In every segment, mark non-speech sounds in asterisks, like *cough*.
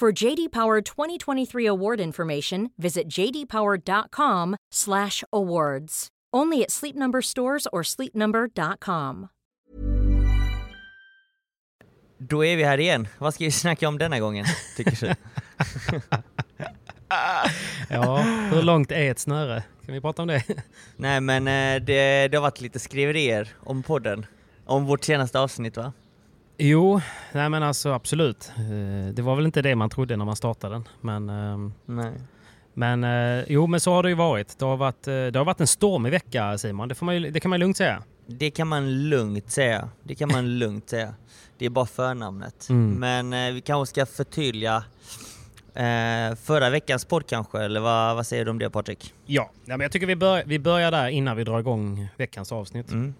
For JD Power 2023 award information, visit jdpower.com/awards. Only at Sleep Number stores or sleepnumber.com. Då är vi här igen. Vad ska vi snacka om denna gången, tycker du? *laughs* Ja, hur långt är ett snöre? Kan vi prata om det? Nej men eh, det, det har varit lite skriverier om podden. Om vårt senaste avsnitt va? Jo, nej men alltså absolut. Eh, Det var väl inte det man trodde när man startade den. Men, ehm, Nej. men eh, jo, men så har det ju varit. Det har varit, eh, det har varit en stormig vecka Simon. Det, man, det kan man lugnt säga. Det kan man lugnt säga. Det kan man lugnt säga. Det är bara förnamnet. Mm. Men vi kanske ska förtydliga eh, förra veckans podd kanske, eller vad, vad säger du om det Patrik? Ja, ja men jag tycker vi, bör, vi börjar där innan vi drar igång veckans avsnitt. Mm.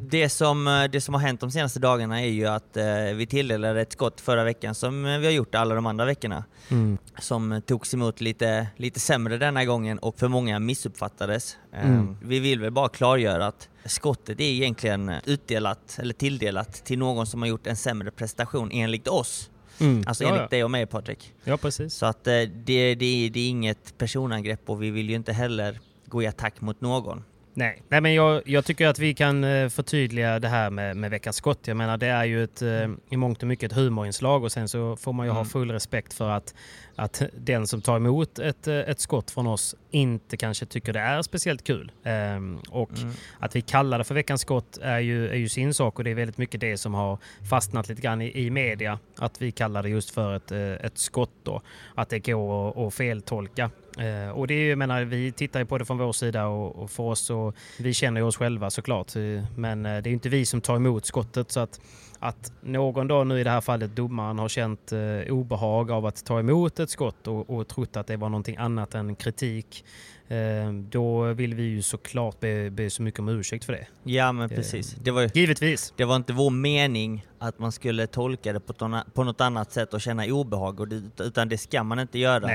Det, som, eh, det som har hänt de senaste dagarna är ju att eh, vi tilldelade ett skott förra veckan som eh, vi har gjort alla de andra veckorna. Mm. Som togs emot lite, lite sämre denna gången och för många missuppfattades. Eh, Mm. Vi vill väl bara klargöra att skottet är egentligen utdelat, eller tilldelat till någon som har gjort en sämre prestation enligt oss. Mm. Alltså ja, enligt ja. dig och mig Patrik. ja, precis. Så att eh, det, det, det är inget personangrepp och vi vill ju inte heller gå i attack mot någon. Nej, Nej men jag, jag tycker att vi kan eh, förtydliga det här med, med veckans skott. Jag menar det är ju ett, eh, i mångt och mycket ett humorinslag och sen så får man ju ha Mm. full respekt för att, att den som tar emot ett, eh, ett skott från oss inte kanske tycker det är speciellt kul. Ehm, och Mm. att vi kallar det för veckans skott är ju, är ju sin sak och det är väldigt mycket det som har fastnat lite grann i, i media. Att vi kallar det just för ett, eh, ett skott då. Att det går att- feltolka. Eh, och det är ju, menar, vi tittar ju på det från vår sida och, och för oss så, vi känner ju oss själva såklart. eh, Men det är ju inte vi som tar emot skottet så att, att någon då nu i det här fallet domaren har känt eh, obehag av att ta emot ett skott och, och trott att det var någonting annat än kritik. Eh, då vill vi ju såklart be, be så mycket om ursäkt för det. Ja men precis. Det var, Givetvis. det var inte vår mening att man skulle tolka det på, på något annat sätt och känna obehag, och det, utan det ska man inte göra.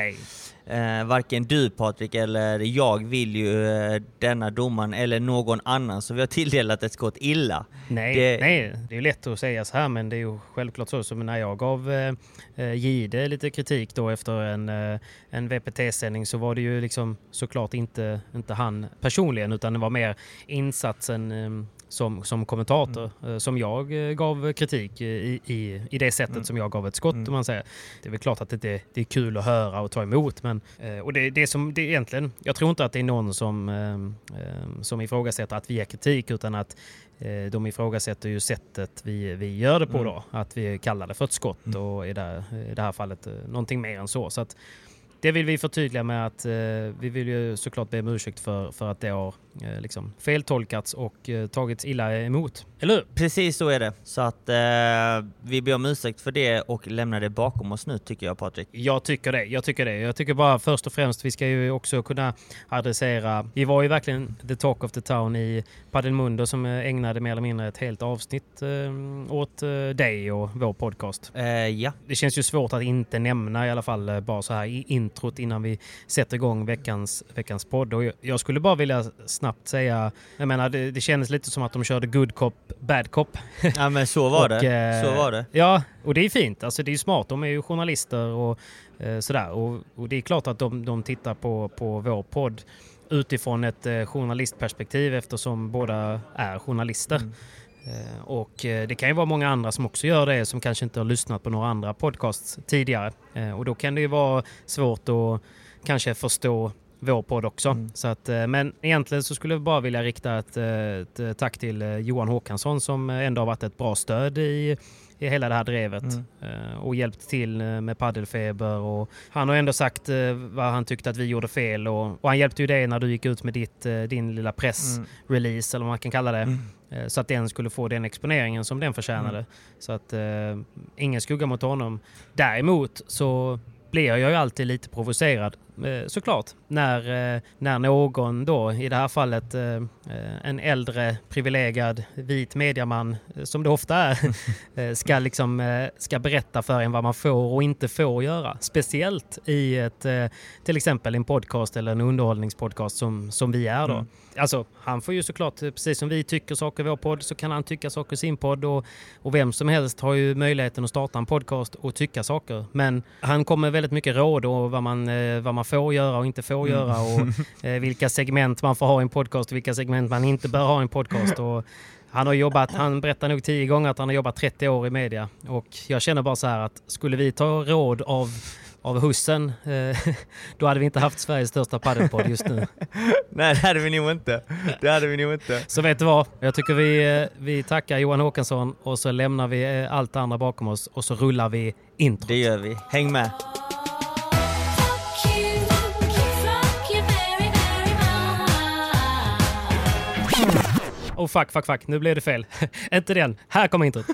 Eh, varken du Patrik eller jag vill ju eh, denna domaren eller någon annan som vi har tilldelat ett skott illa. Nej, Det- nej, det är lätt att säga så här men det är ju självklart så som när jag gav eh, eh, Gide lite kritik då efter en, eh, en VPT-sändning så var det ju liksom såklart inte, inte han personligen utan det var mer insatsen eh, som, som kommentator Mm. eh, som jag eh, gav kritik i, i, i det sättet Mm. som jag gav ett skott om man säger. Det är väl klart att det, det är kul att höra och ta emot men eh, och det, det som det egentligen, jag tror inte att det är någon som, eh, eh, som ifrågasätter att vi ger kritik utan att De ifrågasätter ju sättet vi, vi gör det på Mm. då. Att vi kallar det för ett skott och i det, i det här fallet någonting mer än så. så att, det vill vi förtydliga med att eh, vi vill ju såklart be om ursäkt för, för att det har eh, liksom feltolkats och eh, tagits illa emot. Eller hur? Precis så är det. Så att eh, vi ber om ursäkt för det och lämnar det bakom oss nu tycker jag Patrik. Jag tycker det. Jag tycker det. Jag tycker bara först och främst vi ska ju också kunna adressera. Vi var ju verkligen the talk of the town i Padelmundo som eh, ägnade mer eller mindre ett helt avsnitt eh, åt eh, dig och vår podcast. Ja. Det känns ju svårt att inte nämna i alla fall bara så här i introt innan vi sätter igång veckans, veckans podd. Och jag- skulle bara vilja snabbt säga, jag menar det, det kändes lite som att de körde good cop, bad cop. ja men så var Och, det. eh, Så var det. Ja, och det är fint. Alltså det är smart. De är ju journalister och eh, sådär. Och, och det är klart att de, de tittar på, på vår podd utifrån ett eh, journalistperspektiv eftersom båda är journalister. Mm. Eh, och eh, det kan ju vara många andra som också gör det som kanske inte har lyssnat på några andra podcasts tidigare. Eh, och då kan det ju vara svårt att kanske förstå vår podd också. Mm. Så att, men egentligen så skulle jag bara vilja rikta ett, ett tack till Johan Håkansson som ändå har varit ett bra stöd i, i hela det här drevet Mm. eh, och hjälpt till eh, med paddelfeber. Och han har ändå sagt eh, vad han tyckte att vi gjorde fel och, och han hjälpte ju dig när du gick ut med ditt, din lilla pressrelease eller vad man kan kalla det. Mm. Så att den skulle få den exponeringen som den förtjänade. Mm. Så att ingen skugga mot honom. Däremot så blir jag ju alltid lite provocerad såklart när, eh, när någon då, i det här fallet eh, eh, en äldre privilegierad vit mediaman eh, som det ofta är, *laughs* eh, ska, liksom, eh, ska berätta för en vad man får och inte får göra. Speciellt i ett, eh, till exempel en podcast eller en underhållningspodcast som, som vi är då. Mm. Alltså, han får ju såklart, eh, precis som vi tycker saker i vår podd, så kan han tycka saker i sin podd och, och vem som helst har ju möjligheten att starta en podcast och tycka saker. Men han kommer väldigt mycket råd och vad man, eh, vad man får göra och inte får göra och *laughs* eh, vilka segment man får ha i en podcast och vilka segment man inte bör ha i en podcast. Och han har jobbat, han berättar nog tio gånger att han har jobbat 30 år i media och jag känner bara så här att skulle vi ta råd av av hussen, eh, *laughs* då hade vi inte haft Sveriges största paddelpodd just nu. *laughs* Nej det hade vi nog inte. Det hade vi nog inte. Så vet du vad? Jag tycker vi, eh, vi tackar Johan Håkansson och så lämnar vi eh, allt det andra bakom oss och så rullar vi introt. Det gör vi. Häng med. Oh fuck, fuck, fuck. Nu blev det fel. *laughs* Inte den. Här kommer introt.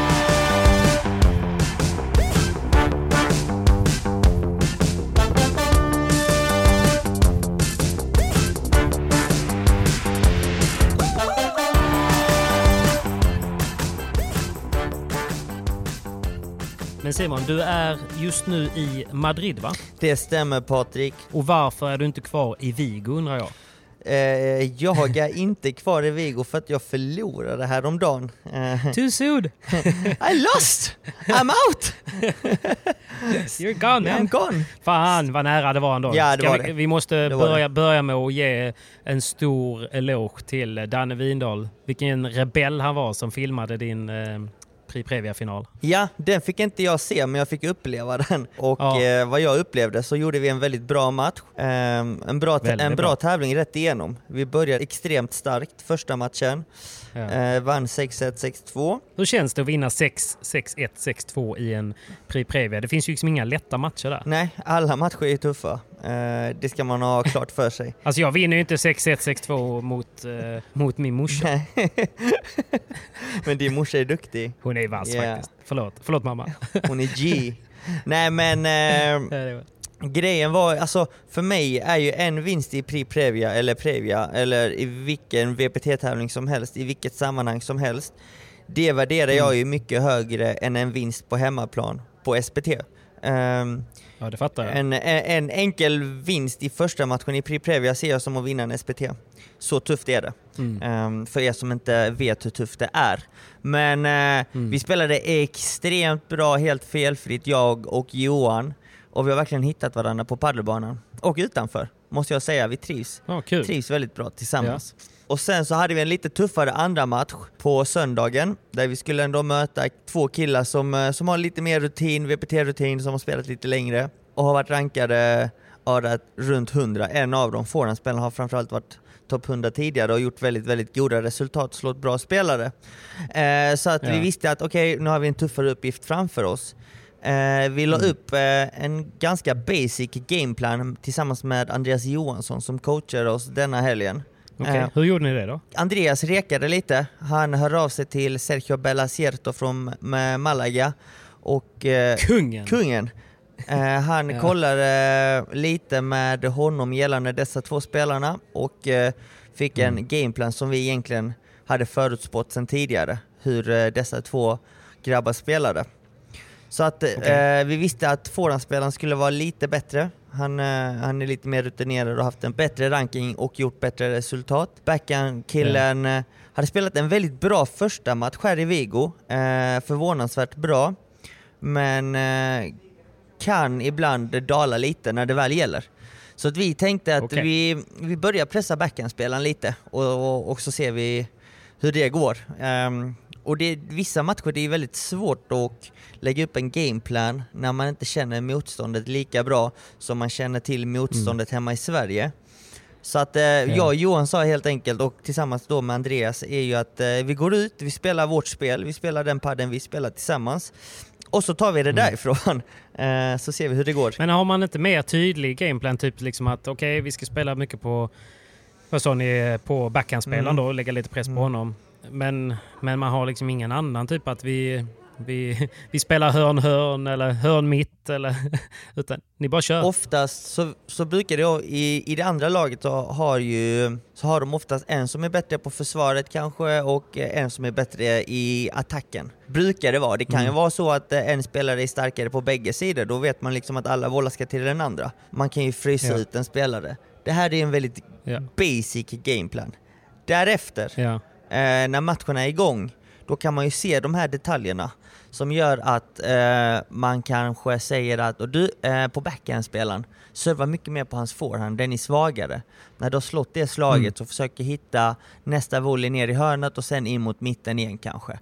*laughs* Men Simon, du är just nu i Madrid va? Det stämmer Patrik. Och varför är du inte kvar i Vigo undrar jag? Eh, jag är inte kvar i Vigo för att jag förlorade häromdagen. Eh, Too soon! *laughs* I lost! I'm out! *laughs* You're gone I'm man! gone! Fan vad nära det var ändå. Ja, det var vi, det. vi måste Det börja, börja med att ge en stor eloge till Danne Windahl. Vilken rebell han var som filmade din eh, Prix Previa-final. Ja, den fick inte jag se men jag fick uppleva *laughs* den. Och Ja. eh, vad jag upplevde så gjorde vi en väldigt bra match. Ehm, en bra, Väldigt en bra bra. tävling rätt igenom. Vi började extremt starkt första matchen. Ja. Eh, vann 6-1, 6-2. Hur känns det att vinna 6, 6-1, 6-2 i en Prix Previa? Det finns ju liksom inga lätta matcher där. Nej, alla matcher är tuffa. Eh, det ska man ha klart för sig. *laughs* Alltså jag vinner ju inte 6-1, 6-2 mot, eh, mot min morsa. *laughs* Men din morsa är duktig. Hon är vass Ja. faktiskt. Förlåt, förlåt mamma. *laughs* Hon är G. Nej men eh, grejen var, alltså för mig är ju en vinst i Prix Previa eller Previa eller i vilken VPT-tävling som helst, i vilket sammanhang som helst. Det värderar jag Mm. ju mycket högre än en vinst på hemmaplan på SPT. Ehm, Ja, det fattar jag. en, en enkel vinst i första matchen i Previa ser jag som att vinna en SPT. Så tufft är det. Mm. Ehm, för er som inte vet hur tufft det är. Men eh, Mm. vi spelade extremt bra, helt felfritt, jag och Johan. Och vi har verkligen hittat varandra på paddelbanan. Och utanför, måste jag säga. Vi trivs. Ja, kul. Trivs väldigt bra tillsammans. Och sen så hade vi en lite tuffare andra match på söndagen. Där vi skulle ändå möta två killar som, eh, som har lite mer rutin, VPT-rutin, som har spelat lite längre. Och har varit rankade ja, runt 100. En av dem, forehandspelaren, har framförallt varit topp 100 tidigare och gjort väldigt, väldigt goda resultat, slått bra spelare. Eh, så att vi Ja. visste att okej, nu har vi en tuffare uppgift framför oss. Eh, vi la Mm. upp eh, en ganska basic gameplan tillsammans med Andreas Johansson som coachar oss denna helgen. Okej, Eh, Hur gjorde ni det då? Andreas rekade lite. Han hör av sig till Sergio Belacierto från med Malaga och eh, Kungen! kungen. Eh, han *laughs* Ja. kollade eh, lite med honom gällande dessa två spelarna och eh, fick en Mm. gameplan som vi egentligen hade förutspått sedan tidigare, hur eh, dessa två grabbar spelade. Så att eh, Okej. vi visste att forehandspelaren skulle vara lite bättre. Han, eh, han är lite mer rutinerad och haft en bättre ranking och gjort bättre resultat. Backhand-killen eh, hade spelat en väldigt bra första match här i Vigo, eh, förvånansvärt bra. Men eh, kan ibland dala lite när det väl gäller. Så att vi tänkte att Okej. vi, vi börjar pressa backhandspelaren lite och, och, och så ser vi hur det går. Ehm, och det, vissa matcher det är väldigt svårt att lägga upp en gameplan när man inte känner motståndet lika bra som man känner till motståndet hemma i Sverige. Så att eh, jag och Johan sa helt enkelt, och tillsammans då med Andreas, är ju att eh, vi går ut, vi spelar vårt spel, vi spelar den padden vi spelar tillsammans. Och så tar vi det därifrån, *laughs* eh, så ser vi hur det går. Men har man inte mer tydlig gameplan? Typ liksom att okej, vi ska spela mycket på, vad sa ni, på backhandspelaren Mm. då och lägga lite press på Mm. honom. Men, men man har liksom ingen annan typ att vi, vi, *laughs* vi spelar hörn-hörn eller hörn-mitt eller *laughs* utan ni bara kör. Oftast så, så brukar det, ju- i, i det andra laget så har, ju, så har de oftast en som är bättre på försvaret kanske och en som är bättre i attacken. Brukar det vara. Det kan ju Mm. vara så att en spelare är starkare på bägge sidor, då vet man liksom att alla bollar ska till den andra. Man kan ju frysa Ja. ut en spelare. Det här är en väldigt Ja. basic gameplan. Därefter, Ja. Eh, när matcherna är igång, då kan man ju se de här detaljerna som gör att eh, man kanske säger att och du, eh, på backhandspelaren, servar mycket mer på hans forehand, den är svagare. När du har slått det slaget Mm. så försöker hitta nästa volley ner i hörnet och sen in mot mitten igen kanske.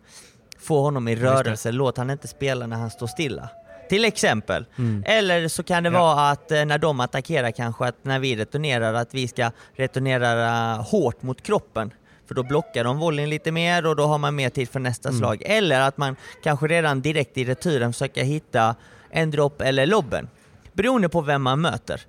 Få honom i rörelse, låt han inte spela när han står stilla. Till exempel. Mm. Eller så kan det Ja. vara att eh, när de attackerar kanske att när vi returnerar att vi ska returnera hårt mot kroppen. För då blockar de volleyn lite mer och då har man mer tid för nästa Mm. slag. Eller att man kanske redan direkt i returen försöker hitta en drop eller lobben. Beroende på vem man möter.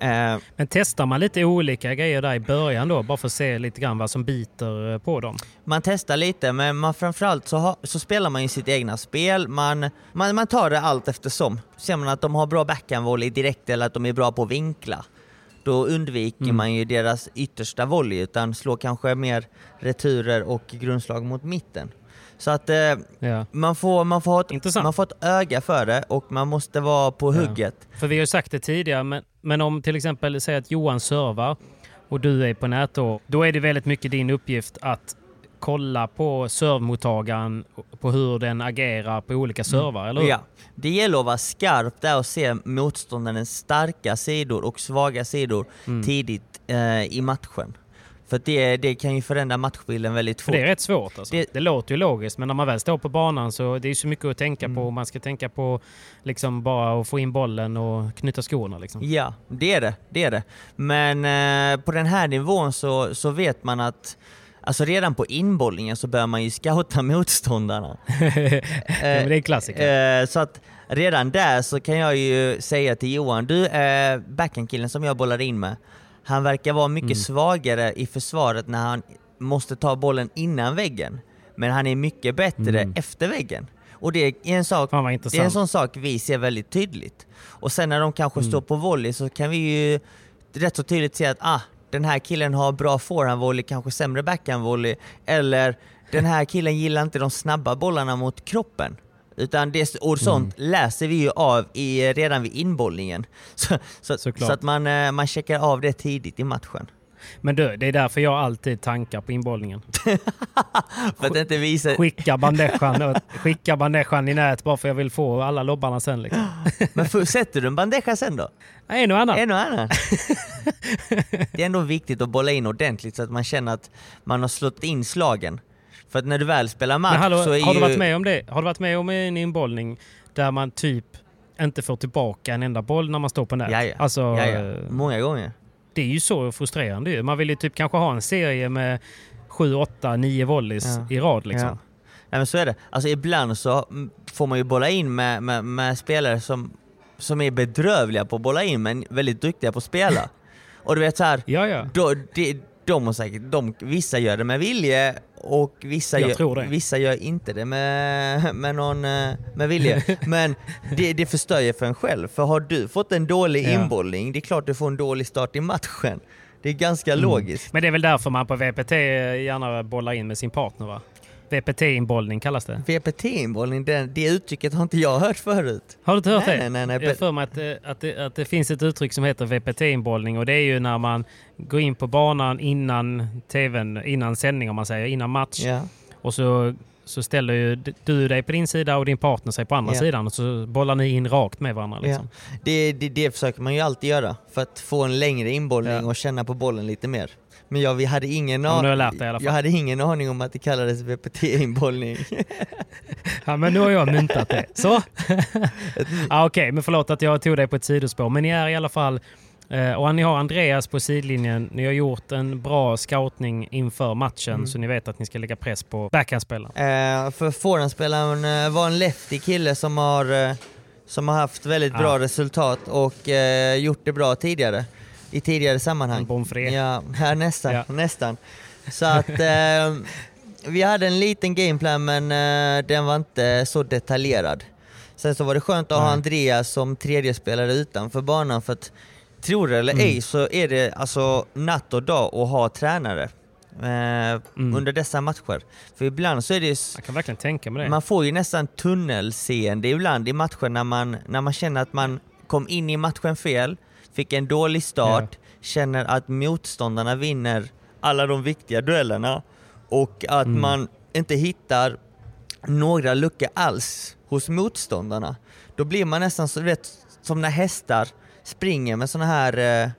Eh, Men testar man lite olika grejer där i början då bara för att se lite grann vad som biter eh, på dem? man testar lite, men man framförallt så, ha, så spelar man ju sitt egna spel. Man, man, man tar det allt eftersom. Ser man att de har bra backhandvolley direkt eller att de är bra på att vinkla, då undviker Mm. man ju deras yttersta volley utan slår kanske mer returer och grundslag mot mitten. Så att eh, Ja. man, får, man, får ha ett, Intressant. man får ett öga för det och man måste vara på Ja. hugget. För vi har ju sagt det tidigare, men, men om till exempel säg att Johan servar och du är på nät då, då är det väldigt mycket din uppgift att kolla på servmottagaren, på hur den agerar på olika servar, eller hur? Ja, det gäller att vara skarp där och se motståndarens starka sidor och svaga sidor Mm. tidigt eh, i matchen. För det, det kan ju förändra matchbilden väldigt För fort. det är rätt svårt alltså. Det- Det, låter ju logiskt, men när man väl står på banan så det är så mycket att tänka Mm. på. Man ska tänka på liksom bara att få in bollen och knyta skorna liksom. Ja, det är det. det, är det. Men eh, på den här nivån så, så vet man att Alltså redan på inbollningen så bör man ju scouta *laughs* motståndarna. *laughs* ja, det är en klassiker. Eh, så att redan där så kan jag ju säga till Johan, du eh, backhandkillen som jag bollar in med, han verkar vara mycket Mm. svagare i försvaret när han måste ta bollen innan väggen. Men han är mycket bättre Mm. efter väggen. Och det är en sak det är en sån sak vi ser väldigt tydligt. Och sen när de kanske Mm. står på volley så kan vi ju rätt så tydligt se att ah, den här killen har bra forehandvolley, kanske sämre backhandvolley. Eller den här killen gillar inte de snabba bollarna mot kroppen. Utan det, och sånt Mm. läser vi ju av i, redan vid inbollningen. *laughs* Så, så, så att man, eh, man checkar av det tidigt i matchen. Men du, det är därför jag alltid tankar på inbollningen. *laughs* För att inte visa... Skicka bandejan, *laughs* skicka bandejan i nät bara för jag vill få alla lobbarna sen. Liksom. *gasps* Men för, sätter du en bandeja sen då? En och annan. En och annan. *laughs* det är ändå viktigt att bolla in ordentligt så att man känner att man har slått in slagen. För att när du väl spelar match hallå, så är har du ju... varit med om det? Har du varit med om en inbollning där man typ inte får tillbaka en enda boll när man står på nät? Jaja. Alltså, Jaja. eh, Många gånger. Det är ju så frustrerande ju. Man vill ju typ kanske ha en serie med 7, 8, 9 volleys Ja. i rad liksom. Ja. men så är det. Alltså ibland så får man ju bolla in med, med, med spelare som, som är bedrövliga på att bolla in men väldigt duktiga på att spela. *laughs* Och du vet så här, Ja, ja. då, de har säkert, de, vissa gör det med vilje och vissa, gör, vissa gör inte det med, med, någon, eh, med vilje. *laughs* Men det, det förstör ju för en själv. För har du fått en dålig Ja. inbollning, det är klart du får en dålig start i matchen. Det är ganska Mm. logiskt. Men det är väl därför man på VPT gärna bollar in med sin partner va? VPT-inbollning kallas det. VPT-inbollning, det, det uttrycket har inte jag hört förut. Har du inte hört Nej, det? nej, nej, nej. Jag för mig att, det- att, det, att det finns ett uttryck som heter VPT-inbollning och det är ju när man går in på banan innan tvn, innan sändning om man säger, innan match. Ja. Och så, så ställer ju du dig på din sida och din partner sig på andra Ja. sidan och så bollar ni in rakt med varandra. Liksom. Ja. Det, det, det försöker man ju alltid göra för att få en längre inbollning och känna på bollen lite mer. Men jag, vi hade ingen, Ja, men an- du har lärt dig i alla fall. jag hade ingen aning om att det kallades VPT-inbollning. *laughs* Ja, men nu har jag myntat det. Så? *laughs* ja, Okej, men förlåt att jag tog dig på ett sidospår. Men ni är i alla fall, eh, och ni har Andreas på sidlinjen. Ni har gjort en bra scoutning inför matchen Mm. så ni vet att ni ska lägga press på backhandspelaren. Eh, för forehandspelaren eh, var en lefty kille som har, eh, som har haft väldigt bra Ah. resultat och eh, gjort det bra tidigare. I tidigare sammanhang. En det. Ja, här nästan. Ja. nästan. Så att *laughs* eh, vi hade en liten gameplan men eh, den var inte så detaljerad. Sen så var det skönt att ha. Andreas som tredje spelare utanför banan för att tror det eller Mm. ej så är det alltså natt och dag att ha tränare eh, under dessa matcher. För ibland så är det ju Jag kan verkligen tänka mig det. man får ju nästan tunnelseende ibland i matchen när man, när man känner att man kom in i matchen fel, fick en dålig start, känner att motståndarna vinner alla de viktiga duellerna och att Mm. man inte hittar några luckor alls hos motståndarna. Då blir man nästan så, vet, som när hästar springer med såna här eh,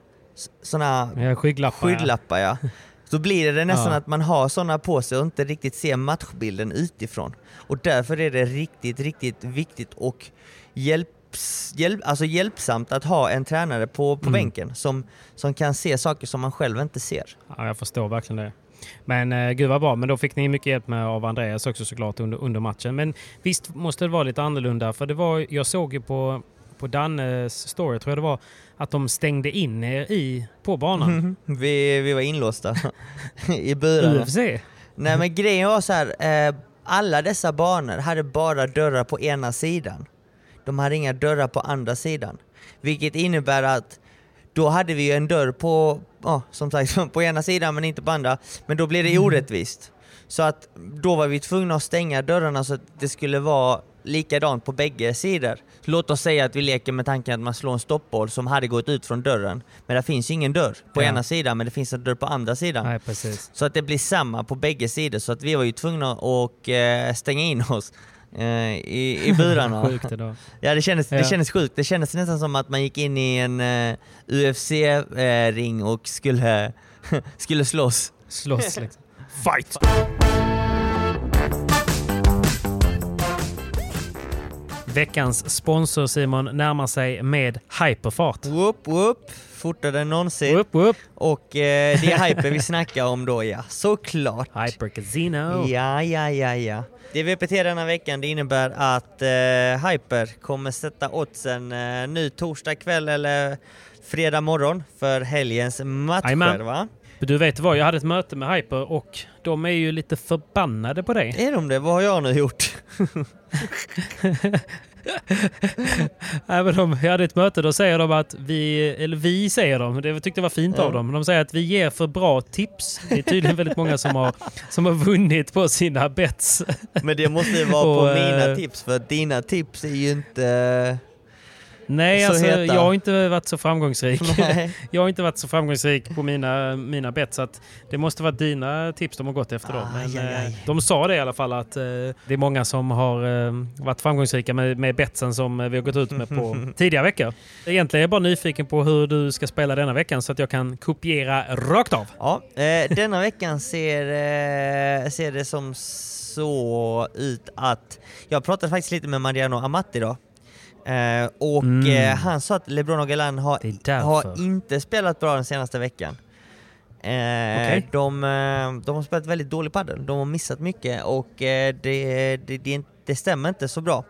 såna Ja, skygglappar, ja. skygglappar ja. *laughs* Så blir det nästan Ja. att man har såna på sig och inte riktigt ser matchbilden utifrån. Och därför är det riktigt, riktigt viktigt och hjälps, hjälp, alltså hjälpsamt att ha en tränare på, på Mm. bänken som, som kan se saker som man själv inte ser. Ja, jag förstår verkligen det. Men eh, gud vad bra, men då fick ni mycket hjälp med av Andreas också såklart under, under matchen. Men visst måste det vara lite annorlunda, för det var, jag såg ju på, på Dannes story, tror jag det var, att de stängde in er i, på banan. *laughs* Vi, vi var inlåsta *laughs* i burarna. UFC. Nej men grejen var så här, eh, alla dessa banor hade bara dörrar på ena sidan. De hade inga dörrar på andra sidan. Vilket innebär att då hade vi ju en dörr på, ja, som sagt, *laughs* på ena sidan men inte på andra. Men då blir det orättvist. Så att då var vi tvungna att stänga dörrarna så att det skulle vara likadant på bägge sidor. Låt oss säga att vi leker med tanken att man slår en stoppboll som hade gått ut från dörren. Men det finns ingen dörr på Ja. ena sidan men det finns en dörr på andra sidan. Nej. Så att det blir samma på bägge sidor, så att vi var ju tvungna att eh, stänga in oss i, i burarna. *laughs* Sjukt då. Ja det kändes, det Ja. kändes sjukt, det kändes nästan som att man gick in i en eh, UFC-ring och skulle, *laughs* skulle slåss. Slåss *laughs* liksom. Fight! Veckans sponsor Simon närmar sig med hyperfart. Whoop whoop, fortare än någonsin. Whoop, whoop. Och eh, det är Hyper vi *laughs* snackar om då ja, såklart. Hyper Casino. Ja, ja, ja, ja. Det VPT denna veckan det innebär att eh, Hyper kommer sätta oddsen eh, nu torsdag kväll eller fredag morgon för helgens matcher Jajamän. va? Du vet vad, jag hade ett möte med Hyper och de är ju lite förbannade på dig. Är de det? Vad har jag nu gjort? *laughs* *laughs* *laughs* Även om jag hade ett möte då säger de att vi, eller vi säger de, det tyckte jag var fint av dem, de säger att vi ger för bra tips. Det är tydligen väldigt många som har, som har vunnit på sina bets. Men det måste ju vara på mina eh, tips för dina tips är ju inte... Nej, Så alltså, jag har inte varit så framgångsrik. *laughs* *laughs* Jag har inte varit så framgångsrik på mina, mina bett så att det måste vara dina tips de har gått efter. Då. Aj, Men, aj, eh, aj. De sa det i alla fall att eh, det är många som har eh, varit framgångsrika med, med betsen som vi har gått ut med på *laughs* tidigare veckor. Egentligen är jag bara nyfiken på hur du ska spela denna veckan så att jag kan kopiera rakt av. Ja, eh, denna veckan ser, eh, ser det som så ut att... Jag pratade faktiskt lite med Mariano Amatti idag. Eh, och Mm. eh, han sa att LeBron och Galan har, har inte spelat bra den senaste veckan. Eh, de, eh, de har spelat väldigt dålig padel. de har missat mycket och eh, det, det, det, det stämmer inte så bra.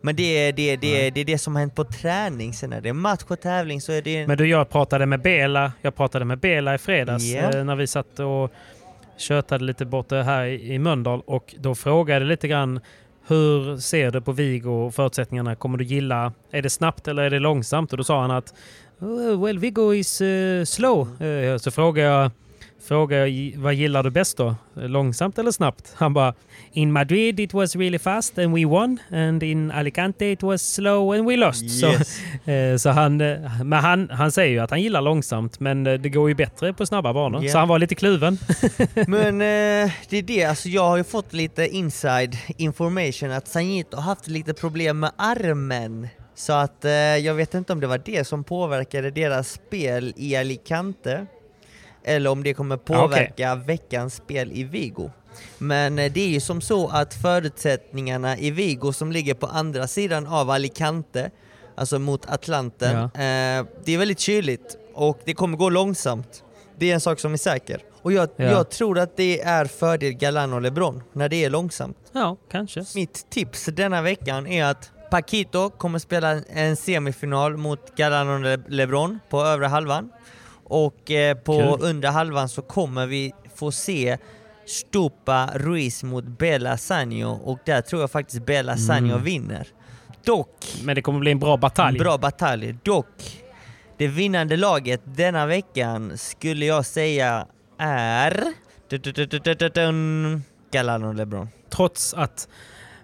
Men det är det, det, det, är det som har hänt på träning, sen när det är match och tävling så är det... Men du, jag pratade med Bela, jag pratade med Bela i fredags eh, när vi satt och tjötade lite borta här i, Mölndal och då frågade lite grann hur ser du på Vigo och förutsättningarna? Kommer du gilla, är det snabbt eller är det långsamt? Och då sa han att oh, well Vigo is uh, slow. Uh, så frågade jag, frågade jag vad gillar du bäst då? Långsamt eller snabbt? Han bara In Madrid it was really fast and we won and in Alicante it was slow and we lost. Så, Yes. *laughs* Eh, Så han, eh, men han, han säger ju att han gillar långsamt men eh, det går ju bättre på snabba banor. Ja. Så han var lite kluven. *laughs* Men *laughs* eh, det är det, alltså jag har ju fått lite inside information att Sanjito har haft lite problem med armen. Så att eh, jag vet inte om det var det som påverkade deras spel i Alicante. Eller om det kommer påverka veckans spel i Vigo. Men eh, det är ju som så att förutsättningarna i Vigo som ligger på andra sidan av Alicante, alltså mot Atlanten, Ja. eh, det är väldigt kyligt och det kommer gå långsamt. Det är en sak som är säker. Och jag, Ja. jag tror att det är fördel Galan och LeBron när det är långsamt. Ja, kanske. Mitt tips denna veckan är att Paquito kommer spela en semifinal mot Galan och Le- LeBron på övre halvan. Och eh, på Kul. under halvan så kommer vi få se Stupa Ruiz mot Bella Sanjo och där tror jag faktiskt Bella Sanjo Mm. vinner. Dock Men det kommer bli en bra batalj. Bra batalj. Dock, det vinnande laget denna veckan skulle jag säga är... Galan och LeBron. Trots att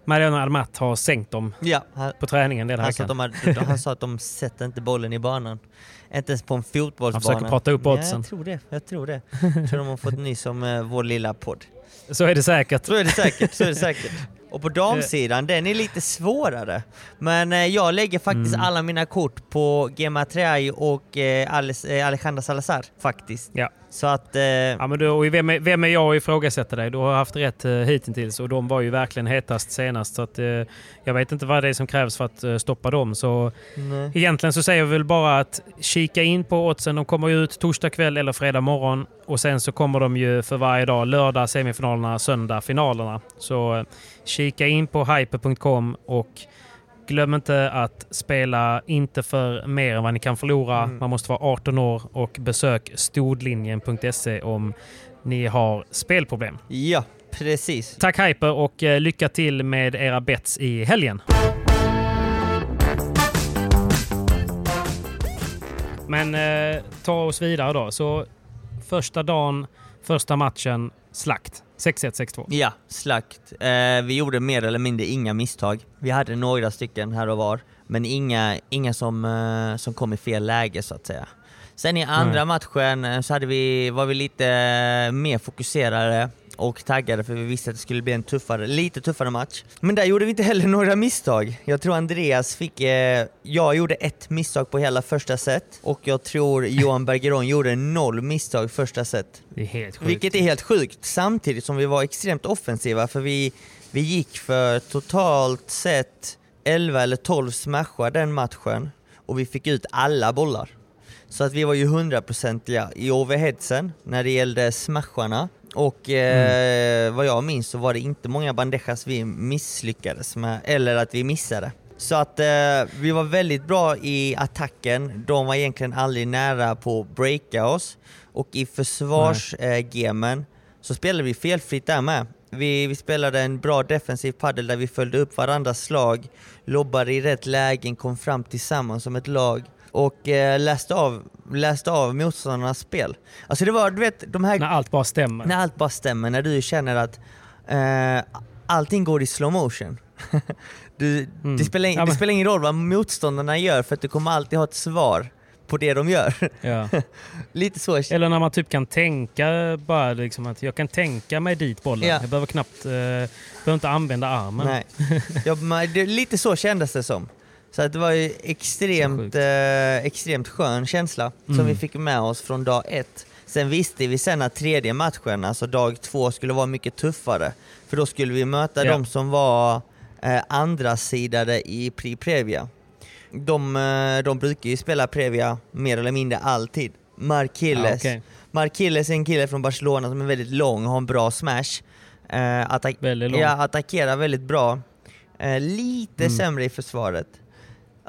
Mariano Almat har sänkt dem Ja, han, på träningen den här han, sa att veckan. de har, han sa att de *laughs* sätter inte bollen i banan. Inte ens på en fotbollsbana. Han försöker prata upp Ja, oddsen. jag tror det. Jag tror det. Jag tror de har fått nys om eh, vår lilla podd. Så är det säkert. Så är det säkert, så är det säkert. Och på damsidan, den är lite svårare. Men eh, jag lägger faktiskt Mm. alla mina kort på Gemma Treay och eh, eh, Alejandra Salazar, faktiskt. Ja. Så att... Eh, Ja, men du, och vem, är, vem är jag att ifrågasätta dig? Du har haft rätt eh, hittills och de var ju verkligen hetast senast. Så att, eh, jag vet inte vad det är som krävs för att eh, stoppa dem. Så nej. egentligen så säger vi väl bara att kika in på oddsen. De kommer ju ut torsdag kväll eller fredag morgon. Och sen så kommer de ju för varje dag. Lördag semifinalerna, söndag finalerna. Så eh, kika in på hyper.com och glöm inte att spela inte för mer än vad ni kan förlora. Mm. Man måste vara 18 år och besök stodlinjen.se om ni har spelproblem. Ja, precis. Tack Hyper och eh, lycka till med era bets i helgen. Men eh, ta oss vidare då. Så första dagen, första matchen, slakt. 6-1, 6-2. Ja, slakt. Eh, vi gjorde mer eller mindre inga misstag. Vi hade några stycken här och var, men inga, inga som, eh, som kom i fel läge så att säga. Sen i andra Nej. matchen eh, så hade vi, var vi lite eh, mer fokuserade och taggade för vi visste att det skulle bli en tuffare, lite tuffare match. Men där gjorde vi inte heller *laughs* några misstag. Jag tror Andreas fick, eh, jag gjorde ett misstag på hela första set och jag tror *laughs* Johan Bergeron gjorde noll misstag första set. Det är helt sjukt. Vilket är helt sjukt, samtidigt som vi var extremt offensiva för vi, vi gick för totalt sett 11 eller 12 smashar den matchen och vi fick ut alla bollar. Så att vi var ju hundraprocentiga i overheadsen när det gällde smasharna och eh, vad jag minns så var det inte många bandejas vi misslyckades med eller att vi missade. Så att eh, vi var väldigt bra i attacken, de var egentligen aldrig nära på att breaka oss. Och i försvarsgemen så spelade vi felfritt där med. Vi, vi spelade en bra defensiv padel där vi följde upp varandras slag, lobbade i rätt lägen, kom fram tillsammans som ett lag och eh, läste, av, läste av motståndarnas spel. Alltså det var, du vet, de här... När allt bara stämmer. När allt bara stämmer, när du känner att eh, allting går i slow motion. *laughs* du, Mm. det, spelar, in- Ja, det men- spelar ingen roll vad motståndarna gör för att du kommer alltid ha ett svar på det de gör. Ja. *laughs* Lite så. Eller när man typ kan tänka bara liksom att jag kan tänka mig dit bollen. Ja. Jag behöver knappt, eh, behöver inte använda armen. Nej. *laughs* Ja, men det, lite så kändes det som. Så att det var ju extremt, eh, extremt skön känsla som Mm. vi fick med oss från dag ett. Sen visste vi sen att tredje matchen, alltså dag två, skulle vara mycket tuffare. För då skulle vi möta Ja. de som var eh, andra sidade i Pri Previa. De, eh, de brukar ju spela Previa mer eller mindre alltid. Mark Hilles, Ja, okej. Marquilles är en kille från Barcelona som är väldigt lång, har en bra smash. Eh, attack- Väldigt. Ja, attackerar väldigt bra. Eh, lite Mm. sämre i försvaret.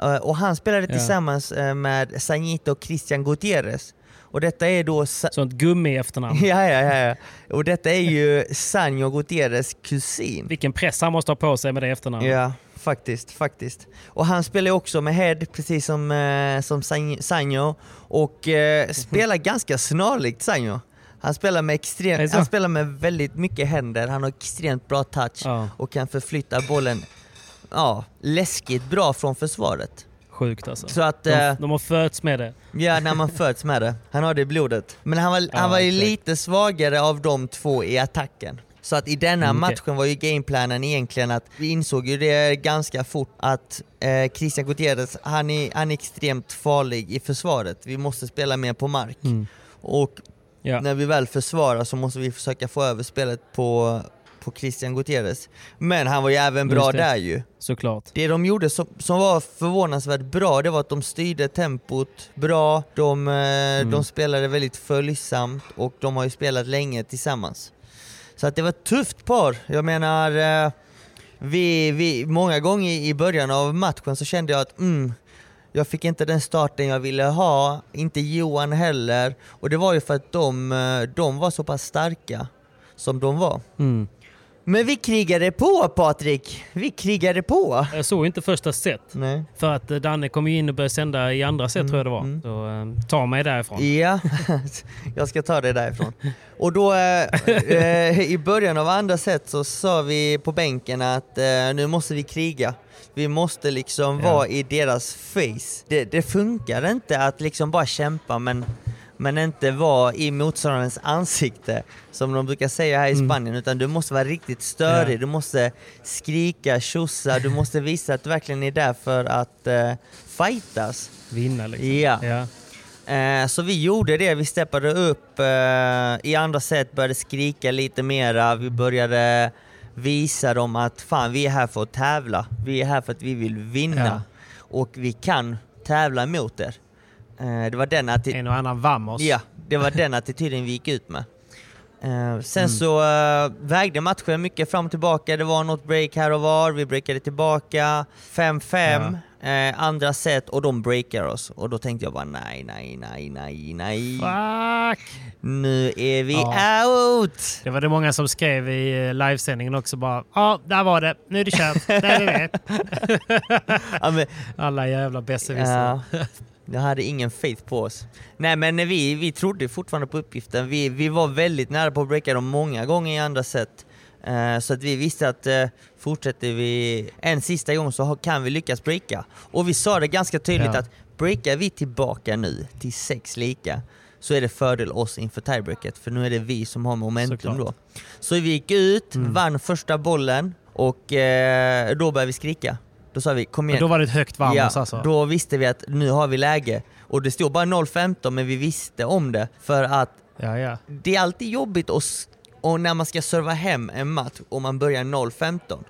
Eh, och han spelade Ja. tillsammans eh, med Sanito och Christian Gutierrez. Och detta är då... Sa- Sånt gummi efternamn. *laughs* ja, ja, ja, ja. Och detta är ju Sanjo Gutierrez kusin. Vilken press han måste ha på sig med det efternamnet. Ja, faktiskt, faktiskt. Och han spelar också med Head, precis som, eh, som San- Sanjo. Och eh, *laughs* spelar ganska snarlikt Sanjo. Han spelar, med extrem, han spelar med väldigt mycket händer, han har extremt bra touch Ja. och kan förflytta bollen ja, läskigt bra från försvaret. Sjukt alltså. Så att, De, eh, de har fötts med det. ja, när man föds med det. Han har det i blodet. Men han var, *laughs* Ja, han var ju exakt. lite svagare av de två i attacken. Så att i denna Mm, okej. matchen var ju gameplanen egentligen att vi insåg ju det ganska fort att eh, Christian Gutierrez, han är, han är extremt farlig i försvaret. Vi måste spela mer på mark. Mm. Och Ja. när vi väl försvarar så måste vi försöka få över spelet på, på Christian Gutierrez. Men han var ju även bra där ju. Såklart. Det de gjorde som, som var förvånansvärt bra, det var att de styrde tempot bra, de, eh, de spelade väldigt följsamt och de har ju spelat länge tillsammans. Så att det var ett tufft par. Jag menar, eh, vi, vi, många gånger i början av matchen så kände jag att mm, jag fick inte den starten jag ville ha, inte Johan heller. Och det var ju för att de, eh, de var så pass starka som de var. Mm. Men vi krigade på Patrik! Vi krigade på! Jag såg inte första set. Nej. För att eh, Danne kom ju in och började sända i andra set tror jag det var. mm. Så eh, ta mig därifrån. Ja, *laughs* jag ska ta det därifrån. Och då eh, *laughs* eh, i början av andra set så sa vi på bänken att eh, nu måste vi kriga. Vi måste liksom Ja. vara i deras face. Det, det funkar inte att liksom bara kämpa men, men inte vara i motståndarens ansikte som de brukar säga här i Spanien utan du måste vara riktigt störig, Mm. Ja. du måste skrika, tjossa, du måste visa att du verkligen är där för att eh, fightas. Vinna liksom. Ja. Ja. Eh, så vi gjorde det, vi steppade upp eh, i andra set, började skrika lite mera, vi började visa dem att fan vi är här för att tävla, vi är här för att vi vill vinna Ja. och vi kan tävla mot er. Eh, det var den atti- En och annan vamos. Ja, det var den attityden vi gick ut med. Eh, sen Mm. så eh, vägde matchen mycket fram och tillbaka, det var något break här och var, vi breakade tillbaka, 5-5, eh, andra set och de breakar oss. Och då tänkte jag bara nej, nej, nej, nej, nej. Fuck! Nu är vi Ja. out! Det var det många som skrev i livesändningen också bara ja, där var det. Nu är det kört. Det är det. *laughs* Ja, men, Alla jävla besserwissrar. ja, *laughs* jag hade ingen faith på oss. Nej men vi, vi trodde fortfarande på uppgiften. Vi, vi var väldigt nära på att breaka dem många gånger i andra set. Eh, så att vi visste att uh, fortsätter vi en sista gång så kan vi lyckas breaka. Och vi sa det ganska tydligt Ja. att breakar vi tillbaka nu till sex lika så är det fördel oss inför tiebreaket för nu är det vi som har momentum Såklart. Mm. då. Så vi gick ut, vann första bollen och eh, då började vi skrika. Då sa vi kom igen. Men då var det ett högt vamos Ja, alltså. då visste vi att nu har vi läge. Och det stod bara 0-15 men vi visste om det. För att Ja, ja. det är alltid jobbigt s- och när man ska serva hem en match och man börjar 0-15.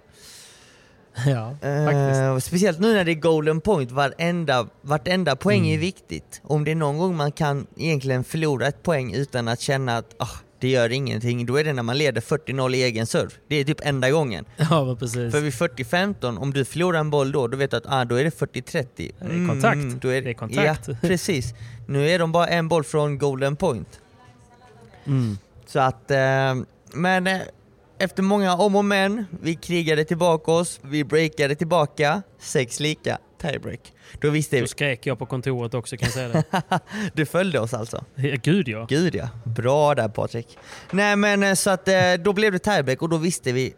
ja faktiskt. Eh, speciellt nu när det är golden point, varenda, vartenda poäng Mm. är viktigt. Om det är någon gång man kan egentligen förlora ett poäng utan att känna att ah, det gör ingenting, då är det när man leder 40-0 i egen serve. Det är typ enda gången. *laughs* Ja, precis. För vid 40-15, om du förlorar en boll då, då vet du att ah, då är det 40-30. Det är kontakt. då Det är kontakt. Ja, *laughs* precis. Nu är de bara en boll från golden point. Mm. Så att, eh, men eh, efter många om och men, vi krigade tillbaka oss, vi breakade tillbaka, sex lika, tiebreak. Då visste vi, Då skrek jag på kontoret också kan jag säga det. *laughs* du följde oss alltså? Ja, Gud ja. Gud ja, bra där Patrik. Nej men eh, så att eh, då blev det tiebreak och då visste vi,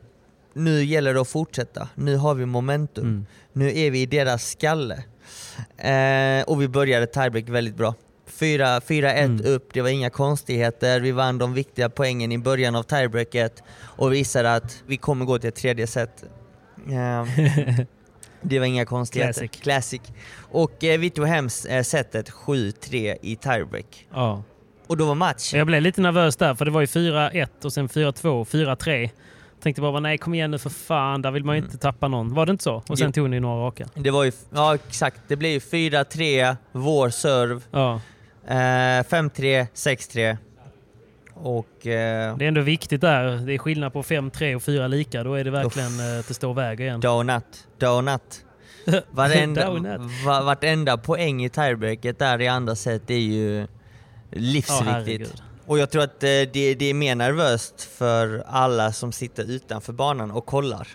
nu gäller det att fortsätta. Nu har vi momentum. Mm. Nu är vi i deras skalle. Eh, och vi började tiebreak väldigt bra. 4 4-1 Mm. upp, det var inga konstigheter. Vi vann de viktiga poängen i början av tiebreaket och visade att vi kommer gå till ett tredje set. Eh, *laughs* det var inga konstigheter. Classic. Classic. Och eh, vi tog hem eh, setet 7-3 i tiebreak. ja. Och då var match. Jag blev lite nervös där för det var ju 4-1 och sen 4-2, 4-3. Tänkte bara nej kom igen nu för fan, där vill man ju inte tappa någon. Var det inte så? Och sen Jo. tog ni några raka. Det var ju, ja exakt, det blev ju 4-3, vår serve. Ja. Eh, 5-3, 6-3, Och eh, Det är ändå viktigt där. Det är skillnad på 5, 3 och 4 lika. Då är det verkligen eh, att det står och väger igen. donut, donut. *laughs* Varenda, Donut. va, vartenda poäng i tiebreaket där i andra set är ju livsviktigt. herregud. och jag tror att eh, det, det är mer nervöst för alla som sitter utanför banan och kollar.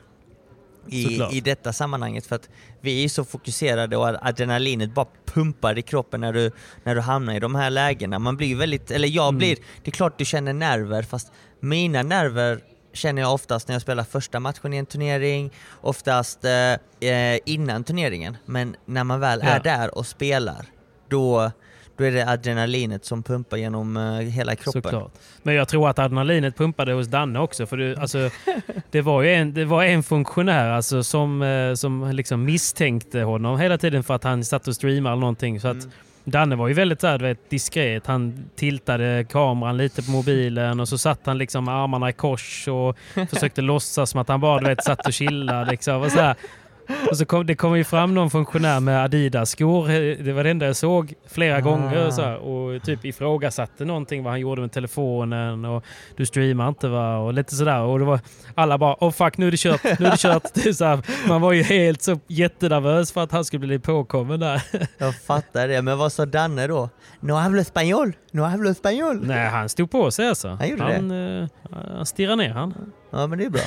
I, Såklart. I detta sammanhanget för att vi är så fokuserade och adrenalinet bara pumpar i kroppen när du, när du hamnar i de här lägena. Man blir väldigt, eller jag Mm. blir, det är klart du känner nerver fast mina nerver känner jag oftast när jag spelar första matchen i en turnering, oftast eh, eh, innan turneringen. Men när man väl är Ja. där och spelar, då, då är det adrenalinet som pumpar genom eh, hela kroppen. Såklart. Men jag tror att adrenalinet pumpade hos Danne också. För det, alltså, *laughs* det, var ju en, det var en funktionär alltså, som, eh, som liksom misstänkte honom hela tiden för att han satt och streamade eller någonting. Så att Mm. Danne var ju väldigt så vet, diskret. Han tiltade kameran lite på mobilen och så satt han liksom med armarna i kors och *laughs* försökte låtsas som att han bara vet, satt och chillade. Liksom, och så här. Och så kom, det kom ju fram någon funktionär med Adidas-skor. Det var det enda jag såg flera Ah. gånger. Och, så här, och typ ifrågasatte någonting vad han gjorde med telefonen. Och du streamar inte va? Och lite sådär. Och det var, alla bara oh fuck nu är det kört. Nu är det kört. *laughs* Det så här, man var ju helt så jättenervös för att han skulle bli påkommen där. *laughs* Jag fattar det, men vad sa Danne då? No hablo español, no hablo español. Nej, han stod på sig alltså. Han gjorde han, eh, han stirrade ner han. Ja men det är bra.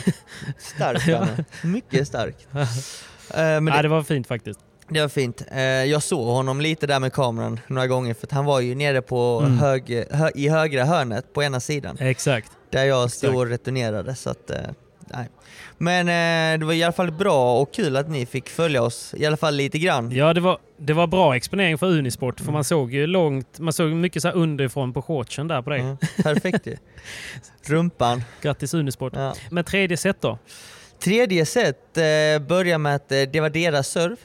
Starkt *laughs* Danne. Mycket starkt. Eh, men Nej, det, det var fint faktiskt. det var fint. Eh, jag såg honom lite där med kameran några gånger för han var ju nere på Mm. hög, hö, i högra hörnet på ena sidan. Exakt. Där jag stod Exakt. och returnerade. Så att, eh, nej. Men det var i alla fall bra och kul att ni fick följa oss, i alla fall lite grann. Ja, det var, det var bra exponering för Unisport. För man såg ju långt, man såg mycket så underifrån på shortsen där på dig. Ja, perfekt ju. *laughs* Rumpan. Grattis Unisport. Ja. Men tredje set då? Tredje set eh, börjar med att eh, det var deras serv.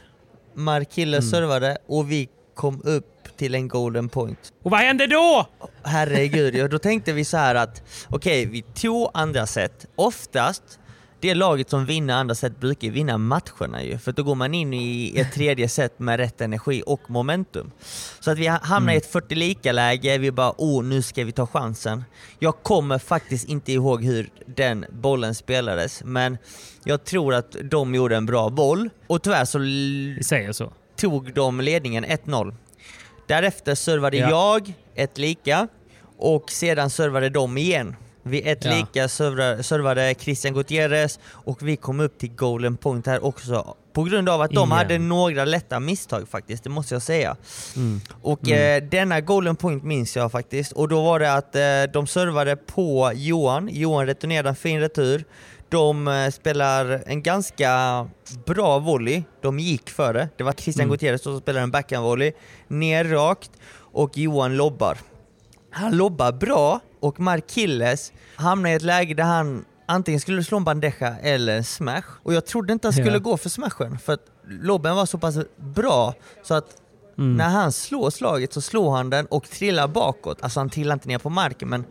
Markille Mm. servade och vi kom upp till en golden point. Och vad hände då? Herregud, ja, då tänkte vi så här att okej, vi tog andra set. Oftast, det laget som vinner andra set brukar vinna matcherna ju, för då går man in i ett tredje set med rätt energi och momentum. Så att vi ha- hamnar i ett 40 lika läge, vi bara oh, nu ska vi ta chansen. Jag kommer faktiskt inte ihåg hur den bollen spelades, men jag tror att de gjorde en bra boll, och tyvärr så säger så. tog de ledningen 1-0. Därefter servade Ja. jag ett lika och sedan servade de igen. Vid ett Ja. lika servade, servade Christian Gutierrez och vi kom upp till golden point här också. På grund av att de Igen. hade några lätta misstag faktiskt, det måste jag säga. Mm. Och eh, denna golden point minns jag faktiskt. Och då var det att eh, de servade på Johan, Johan returnerade en fin retur. De eh, spelar en ganska bra volley, de gick för det. Det var Christian Mm. Gutierrez som spelade en backhandvolley, ner rakt och Johan lobbar. Han lobbar bra och Markilles hamnar i ett läge där han antingen skulle slå en bandeja eller en smash. Och jag trodde inte han skulle Ja. gå för smashen för att lobben var så pass bra så att Mm. när han slår slaget så slår han den och trillar bakåt. Alltså han trillar inte ner på marken men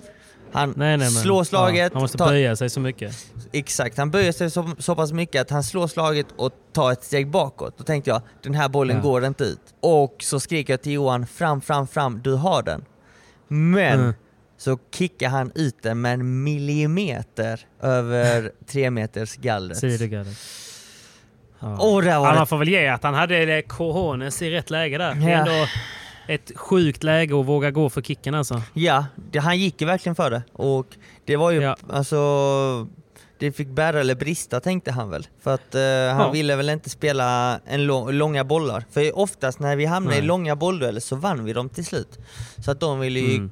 han Nej, nej, slår slaget. Ja, han måste tar- böja sig så mycket. Exakt, han böjer sig så, så pass mycket att han slår slaget och tar ett steg bakåt. Då tänkte jag, den här bollen Ja. går inte ut. Och så skriker jag till Johan, fram, fram, fram, du har den. Men Mm. så kickar han ut den med en millimeter över tre meters gallret. Sidegardet. Ja. Och där var Ja, man får väl ge att han hade cojones i rätt läge där. Det är Ja. ändå ett sjukt läge att våga gå för kicken alltså. Ja, det, han gick ju verkligen för det. Och det var ju, Ja. alltså, det fick bära eller brista tänkte han väl. För att eh, han Ja. ville väl inte spela en lång, långa bollar. För oftast när vi hamnade i Nej. långa bolldueller så vann vi dem till slut. Så att de ville ju Mm.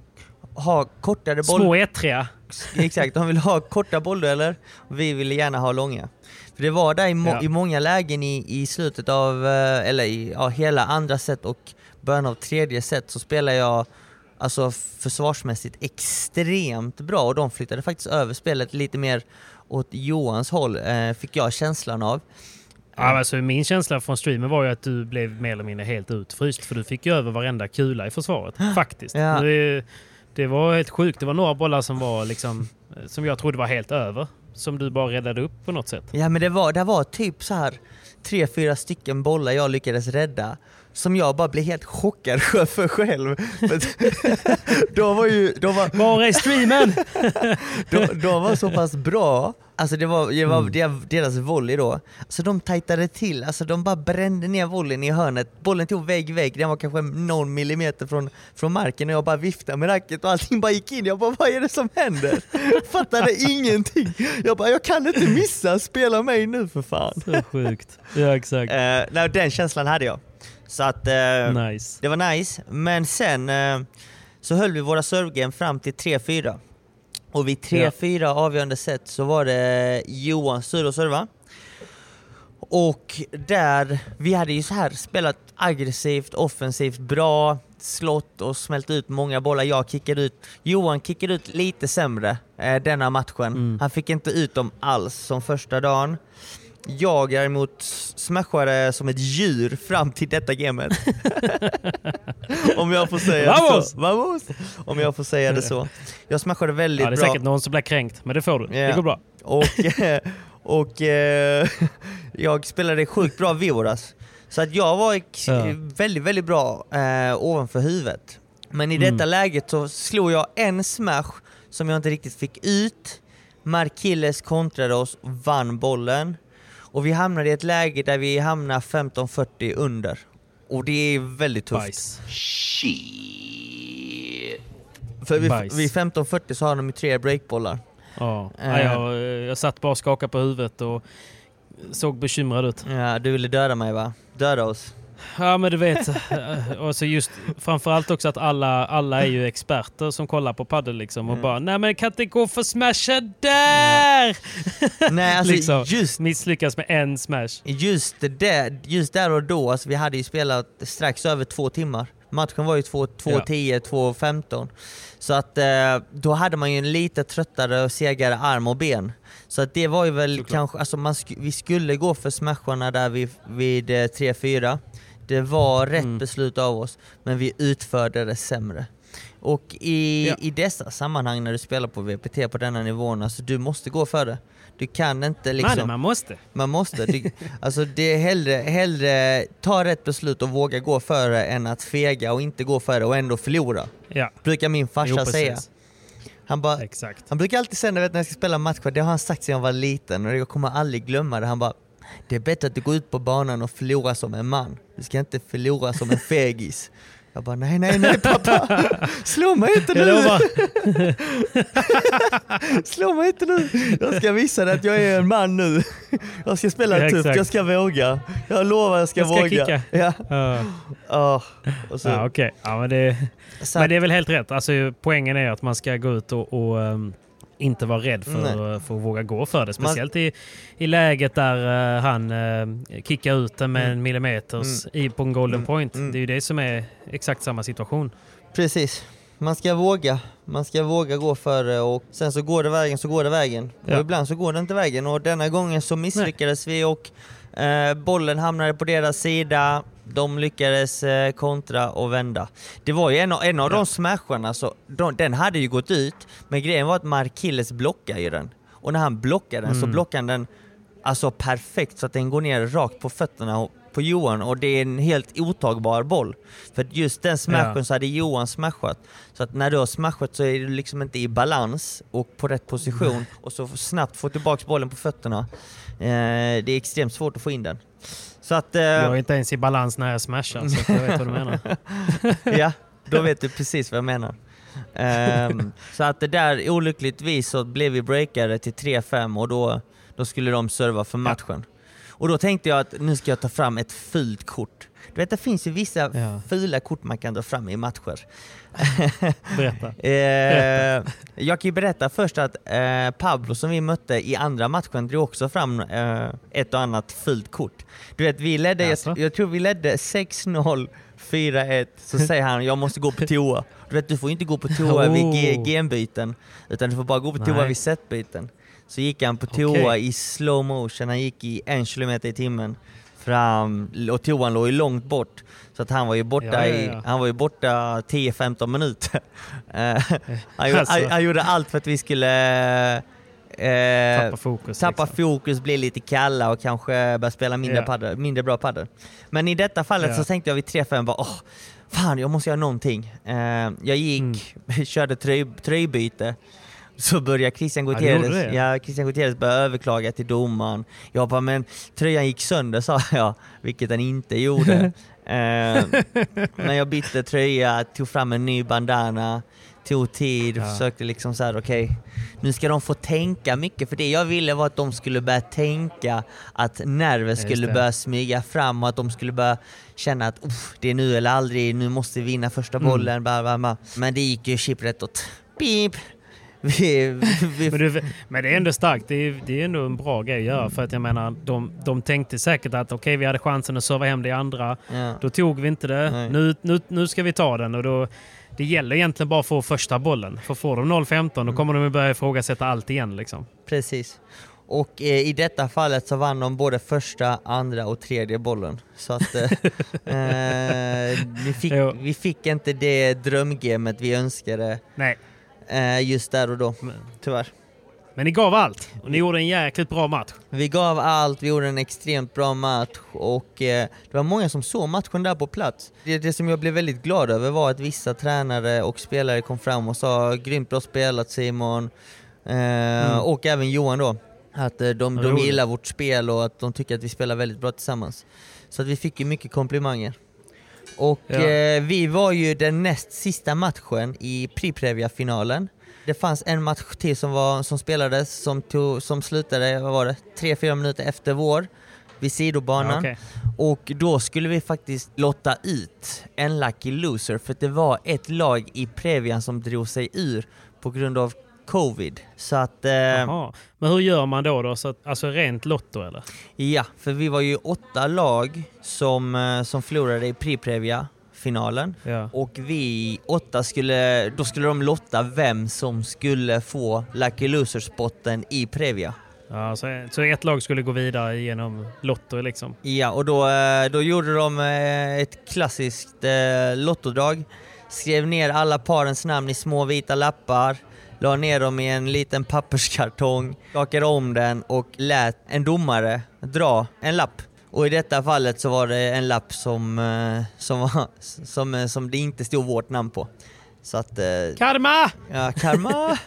ha kortare boll... Små ettriga. *laughs* Exakt, de ville ha korta bolldueller och vi ville gärna ha långa. För det var där i, må- Ja. i många lägen i, i slutet av, eh, eller i ja, hela andra set och början av tredje set så spelade jag alltså försvarsmässigt extremt bra och de flyttade faktiskt över spelet lite mer åt Johans håll, eh, fick jag känslan av. Ja, alltså, min känsla från streamen var ju att du blev mer eller mindre helt utfryst för du fick ju över varenda kula i försvaret. *gasps* Faktiskt. Ja. Det, det var helt sjukt. Det var några bollar som var liksom som jag trodde var helt över. Som du bara räddade upp på något sätt. Ja men det var, det var typ så här tre, fyra stycken bollar jag lyckades rädda som jag bara blev helt chockad *laughs* för själv. *laughs* De var ju, de var, Var är streamen? *laughs* de, de var så pass bra, alltså det var, det var Mm. deras- volley då, så de tajtade till, alltså de bara brände ner volleyn i hörnet, bollen tog vägg, vägg, den var kanske någon millimeter från, från marken och jag bara viftade med racket och allting bara gick in, jag bara vad är det som händer? Fattade ingenting. Jag bara jag kan inte missa, spela mig nu för fan. Så sjukt. Ja exakt. Uh, nej, den känslan hade jag. Så att eh, Nice. det var nice, men sen eh, så höll vi våra servegame fram till 3-4. Och vid 3-4 avgörande set så var det Johans tur att serva. Och där, vi hade ju så här spelat aggressivt, offensivt, bra, slått och smält ut många bollar. Jag kickade ut, Johan kickade ut lite sämre eh, denna matchen. Mm. Han fick inte ut dem alls som första dagen. Jag däremot smashade som ett djur fram till detta gamet. *laughs* Om jag får säga Vamos! det så. Vamos! Om jag får säga det så. Jag smashade väldigt Ja, det är bra. säkert någon som blir kränkt, men det får du. Det Ja. går bra. Och, och eh, *laughs* jag spelade sjukt bra Vivoras. Så att jag var Ja. väldigt, väldigt bra eh, ovanför huvudet. Men i Mm. detta läget så slog jag en smash som jag inte riktigt fick ut. Markilles kontrade oss och vann bollen. Och vi hamnade i ett läge där vi hamnade 15-40 under. Och det är väldigt tufft. Bajs. För vid, Bajs. vid 15-40 så har de ju tre breakbollar. Ja. Ja, jag, jag satt bara och skakade på huvudet och såg bekymrad ut. Ja, du ville döda mig va? Döda oss. Ja men du vet, eh, och så just framförallt också att alla, alla är ju experter som kollar på padel liksom och Mm. bara nej men kan inte gå för smasha där! Nej alltså liksom, just, Misslyckas med en smash. just, det, just där och då, alltså, vi hade ju spelat strax över två timmar. Matchen var ju 2.10, 2.15. Så att eh, då hade man ju en lite tröttare och segare arm och ben. Så att det var ju väl Såklart. kanske, alltså man sk- vi skulle gå för smasharna där vid, vid eh, 3-4. Det var rätt Mm. beslut av oss, men vi utförde det sämre. Och i, Ja. i dessa sammanhang när du spelar på VPT på denna nivån, alltså du måste gå för det. Du kan inte liksom... Nej, man måste. Man måste. Det, *laughs* alltså det är hellre, hellre ta rätt beslut och våga gå för det än att fega och inte gå för det och ändå förlora. Ja, Brukar min farsa jo, säga. Han, bara, Exakt. han brukar alltid säga när jag ska spela matcher, det har han sagt sedan jag var liten och jag kommer aldrig glömma det. Han bara, det är bättre att du går ut på banan och förlorar som en man. Du ska inte förlora som en fegis. Jag bara, nej, nej, nej pappa! Slå mig inte nu! *laughs* Slå mig inte nu! Jag ska visa dig att jag är en man nu. Jag ska spela Ja, tufft, jag ska våga. Jag lovar jag ska, Jag ska våga. kicka. Ja. Och så, ja okej. Ja, men, det, men det är väl helt rätt. Alltså, poängen är att man ska gå ut och, och ehm, inte vara rädd för, Nej. för att våga gå för det. Man- Speciellt i, i läget där eh, han uh, kickar ut den med en millimeters i, på en golden Mm. point. Mm. Det är ju det som är exakt samma situation. Precis. Man ska våga. Man ska våga gå för det och sen så går det vägen så går det vägen. Ja. Och ibland så går det inte vägen och denna gången så misslyckades vi och eh, bollen hamnade på deras sida. De lyckades eh, kontra och vända. Det var ju en av, en av Ja. de smasharna, så de, den hade ju gått ut, men grejen var att Markilles blockade ju den. Och när han blockade den så Mm. blockade han den alltså perfekt så att den går ner rakt på fötterna på Johan och det är en helt otagbar boll. För just den smashen Ja. så hade Johan smashat. Så att när du har smashat så är du liksom inte i balans och på rätt position och så snabbt få tillbaks bollen på fötterna. Eh, det är extremt svårt att få in den. Så att, eh, Jag är inte ens i balans när jag smashar, så jag vet vad du menar. *laughs* ja, då vet du precis vad jag menar. Ehm, så att det där olyckligtvis så blev vi breakade till 3-5 och då, då skulle de serva för matchen. Och då tänkte jag att nu ska jag ta fram ett fult kort. Du vet det finns ju vissa Ja. fula kort man kan dra fram i matcher. *laughs* Berätta. *laughs* Eh, jag kan ju berätta först att eh, Pablo som vi mötte i andra matchen drog också fram eh, ett och annat fult kort. Du vet, vi ledde, jag, Jaså? jag tror vi ledde 6-0, 4-1, så säger han jag måste gå på *laughs* toa. Du vet, du får inte gå på toa vid Oh. genbyten, utan du får bara gå på toa Nej. vid setbyten. Så gick han på toa Okej. i slow motion, han gick i en kilometer i timmen fram, och toan låg ju långt bort. Så att han var ju borta, Ja, ja, i, ja. han var ju borta 10-15 minuter. *laughs* Eh, han, gjorde, Alltså. han, gjorde allt för att vi skulle eh, Tappa fokus. tappa liksom. fokus, bli lite kalla och kanske börja spela mindre, Ja. paddel, mindre bra padel. Men i detta fallet så tänkte jag vid 3-5 bara åh, fan jag måste göra någonting. Eh, jag gick, Mm. *laughs* körde tröj, tröjbyte, så började Christian Ja, Gutierrez, det? ja, Christian Gutierrez började överklaga till domaren. Jag bara, men tröjan gick sönder sa *laughs* jag, vilket den inte gjorde. *laughs* eh, men jag bytte tröja, tog fram en ny bandana, tog tid, Ja. försökte liksom såhär, okej, nu ska de få tänka mycket, för det jag ville var att de skulle börja tänka att nerven just skulle börja smyga fram och att de skulle börja känna att "Uff, det är nu eller aldrig, nu måste vi vinna första Mm. bollen, bla, bla, bla. Men det gick ju chiprätt åt pip. Vi, vi, Men, du, men det är ändå starkt. Det är, det är ändå en bra grej att göra. För att jag menar, de, de tänkte säkert att okej, vi hade chansen att serva hem det andra. ja. Då tog vi inte det. Nu, nu, nu ska vi ta den. Och då, det gäller egentligen bara att få första bollen. För får de 0-15 då Mm. kommer de att börja ifrågasätta allt igen. Liksom. Precis. Och eh, i detta fallet så vann de både första, andra och tredje bollen. Så att eh, *laughs* eh, vi, fick, Jo. vi fick inte det drömgamet vi önskade Nej, eh, just där och då, tyvärr. men ni gav allt. Och ni gjorde en jäkligt bra match. Vi gav allt, vi gjorde en extremt bra match och eh, det var många som såg matchen där på plats. Det, det som jag blev väldigt glad över var att vissa tränare och spelare kom fram och sa grymt bra spelat Simon, eh, och även Johan då. Att eh, de, de gillar vårt spel och att de tycker att vi spelar väldigt bra tillsammans. Så att vi fick ju mycket komplimanger. Och Ja. eh, vi var ju den näst sista matchen i Priprevia-finalen. Det fanns en match till som, var, som spelades som, tog, som slutade, vad var det, 3-4 minuter efter vår vid sidobanan. Ja, okej. Och då skulle vi faktiskt lotta ut en lucky loser för det var ett lag i Previan som drog sig ur på grund av covid. Så att, eh. Men hur gör man då? då? Så att, alltså rent lotto eller? ja, för vi var ju åtta lag som, eh, som förlorade i Priprevia finalen. Ja. Och vi åtta skulle, då skulle de lotta vem som skulle få Lucky Loser-spotten i Previa. Ja, så, så ett lag skulle gå vidare genom Lotto liksom? Ja, och då, eh, då gjorde de eh, ett klassiskt eh, lottodrag. Skrev ner alla parens namn i små vita lappar, la ner dem i en liten papperskartong, skakade om den och lät en domare dra en lapp. Och i detta fallet så var det en lapp som, eh, som, var, som, eh, som det inte stod vårt namn på. Så att, eh, Karma! ja, karma!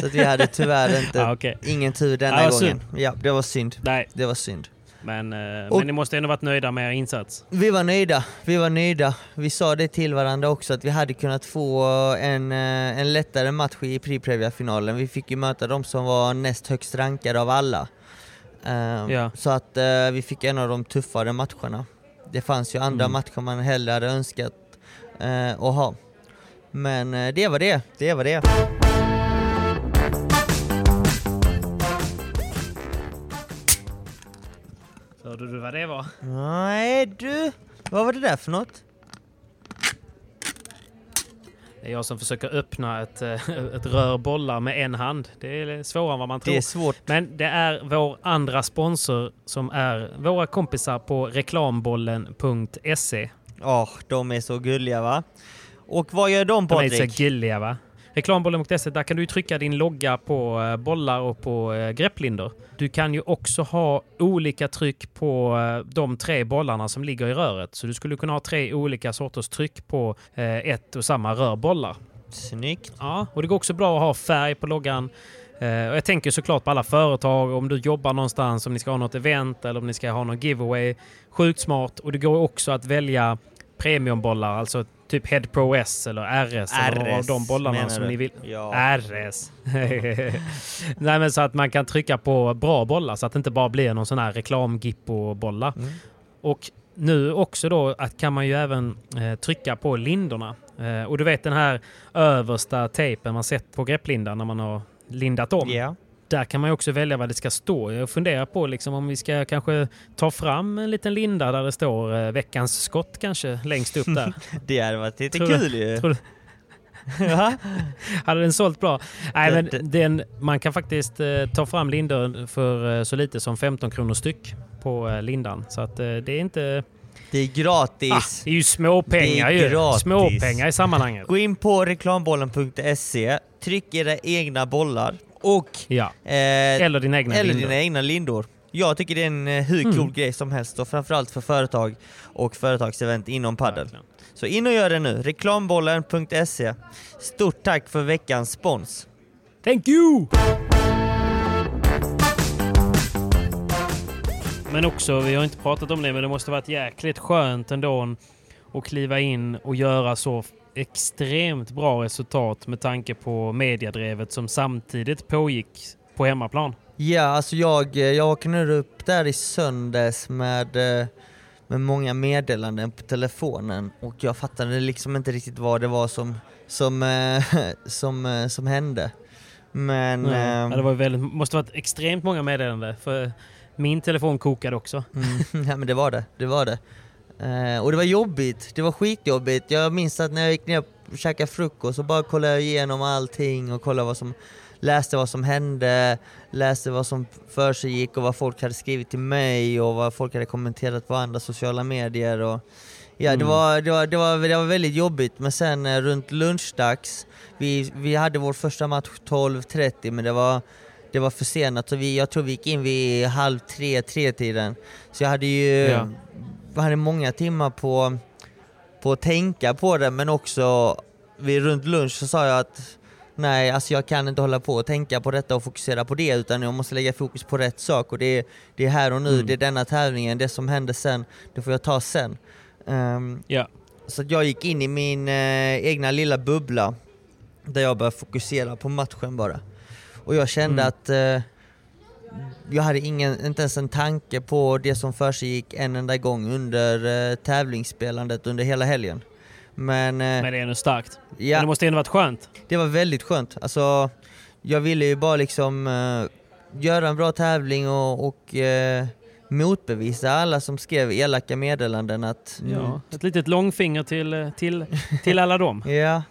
så att vi hade tyvärr inte, *laughs* Ja, okej. ingen tur denna Ja, gången. synd. Ja, det var synd. Nej, Det var synd. Men, eh, Och- men ni måste ändå varit nöjda med er insats. Vi var nöjda, vi var nöjda. Vi sa det till varandra också att vi hade kunnat få en, eh, en lättare match i Priprevia-finalen. Vi fick ju möta de som var näst högst rankade av alla. Eh, Ja. Så att eh, vi fick en av de tuffare matcherna. Det fanns ju andra Mm. matcher man hellre hade önskat eh, att ha. Men det var det, det var det. Hörde du vad det var? Nej du, vad var det där för något? Det är jag som försöker öppna ett, eh, ett rör bollar med en hand. Det är svårare än vad man tror. Det är svårt. Men det är vår andra sponsor som är våra kompisar på reklambollen.se. Ja, de är så gulliga va? Och vad gör de De är Patrik? så gulliga va? Reklambollen.se, där kan du trycka din logga på eh, bollar och på eh, grepplindor. Du kan ju också ha olika tryck på eh, de tre bollarna som ligger i röret. Så du skulle kunna ha tre olika sorters tryck på ett och samma rör bollar. Snyggt. Ja, och det går också bra att ha färg på loggan. Jag tänker såklart på alla företag, om du jobbar någonstans, om ni ska ha något event eller om ni ska ha någon giveaway. Sjukt smart. Och det går också att välja premiumbollar, alltså typ Head Pro S eller RS, eller några av RS de bollarna som du? ni vill. Ja. RS. *laughs* Nej men så att man kan trycka på bra bollar så att det inte bara blir någon sån här reklamgippo-bollar. Mm. Och nu också då att kan man ju även eh, trycka på lindorna. Eh, och du vet den här översta tejpen man sett på grepplindan när man har lindat om. Ja. Där kan man ju också välja vad det ska stå. Jag funderar på liksom om vi ska kanske ta fram en liten linda där det står eh, veckans skott kanske längst upp där. *laughs* Det hade varit lite Tror du- kul ju. *laughs* tror du-? Hade den sålt bra? Nej, men den, man kan faktiskt eh, ta fram lindor för eh, så lite som 15 kronor styck på eh, lindan. Så att eh, det är inte... Det är gratis. Ah, det är ju småpengar Det är ju. gratis. Småpengar i sammanhanget. Gå in på reklambollen.se, tryck era egna bollar Och Ja. eh, Eller dina egna eller lindor. dina egna lindor. Jag tycker det är en eh, hur cool Mm. grej som helst och framförallt för företag och företagsevent inom padel. Så in och gör det nu, reklambollen.se. Stort tack för veckans spons. Thank you! Men också, vi har inte pratat om det, men det måste varit jäkligt skönt ändå att kliva in och göra så extremt bra resultat med tanke på mediadrevet som samtidigt pågick på hemmaplan. Ja, alltså jag, eh, jag vaknade upp där i söndags med, eh, med många meddelanden på telefonen och jag fattade liksom inte riktigt vad det var som, som, eh, *laughs* som, som hände. Men... Ja, ehm, det var väldigt, måste varit extremt många meddelanden för min telefon kokade också. Mm, *laughs* ja men det var det, det var det. Eh, och det var jobbigt, det var skitjobbigt. Jag minns att när jag gick ner och käkade frukost så bara kollade jag igenom allting och kollade vad som, läste vad som hände, läste vad som för sig gick och vad folk hade skrivit till mig och vad folk hade kommenterat på andra sociala medier. Och, ja, det, Mm. var, det, var, det, var, det var väldigt jobbigt men sen eh, runt lunchdags, vi, vi hade vår första match 12.30 men det var det var försenat så vi, jag tror vi gick in vid halv tre, tre tiden. Så jag hade ju Ja. Hade många timmar på, på att tänka på det men också vid runt lunch så sa jag att nej, alltså jag kan inte hålla på och tänka på detta och fokusera på det utan jag måste lägga fokus på rätt sak och det är, det är här och nu, Mm. det är denna tävlingen, det som händer sen, det får jag ta sen. Ehm, Ja. så att jag gick in i min eh, egna lilla bubbla där jag började fokusera på matchen bara. Och jag kände Mm. att eh, jag hade ingen, inte ens en tanke på det som för sig gick en enda gång under eh, tävlingsspelandet under hela helgen. Men, eh, Men det är ändå starkt. Men ja, det måste ändå varit skönt. det var väldigt skönt. Alltså, jag ville ju bara liksom eh, göra en bra tävling och, och eh, motbevisa alla som skrev elaka meddelanden att Ja. Ett litet långfinger till, till, till alla dem. *laughs* Ja,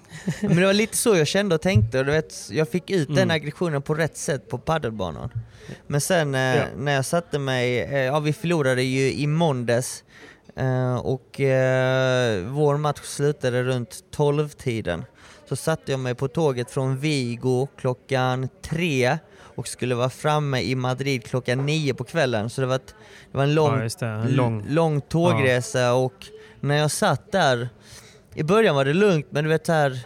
men det var lite så jag kände och tänkte och du vet, jag fick ut den Mm. aggressionen på rätt sätt på paddelbanan. Men sen eh, Ja. när jag satte mig, eh, ja vi förlorade ju i måndags eh, och vår match slutade runt 12-tiden. Så satte jag mig på tåget från Vigo klockan tre och skulle vara framme i Madrid klockan nio på kvällen. Så det var, ett, det var en lång Ja, det. En lång. lång tågresa och när jag satt där, i början var det lugnt men du vet här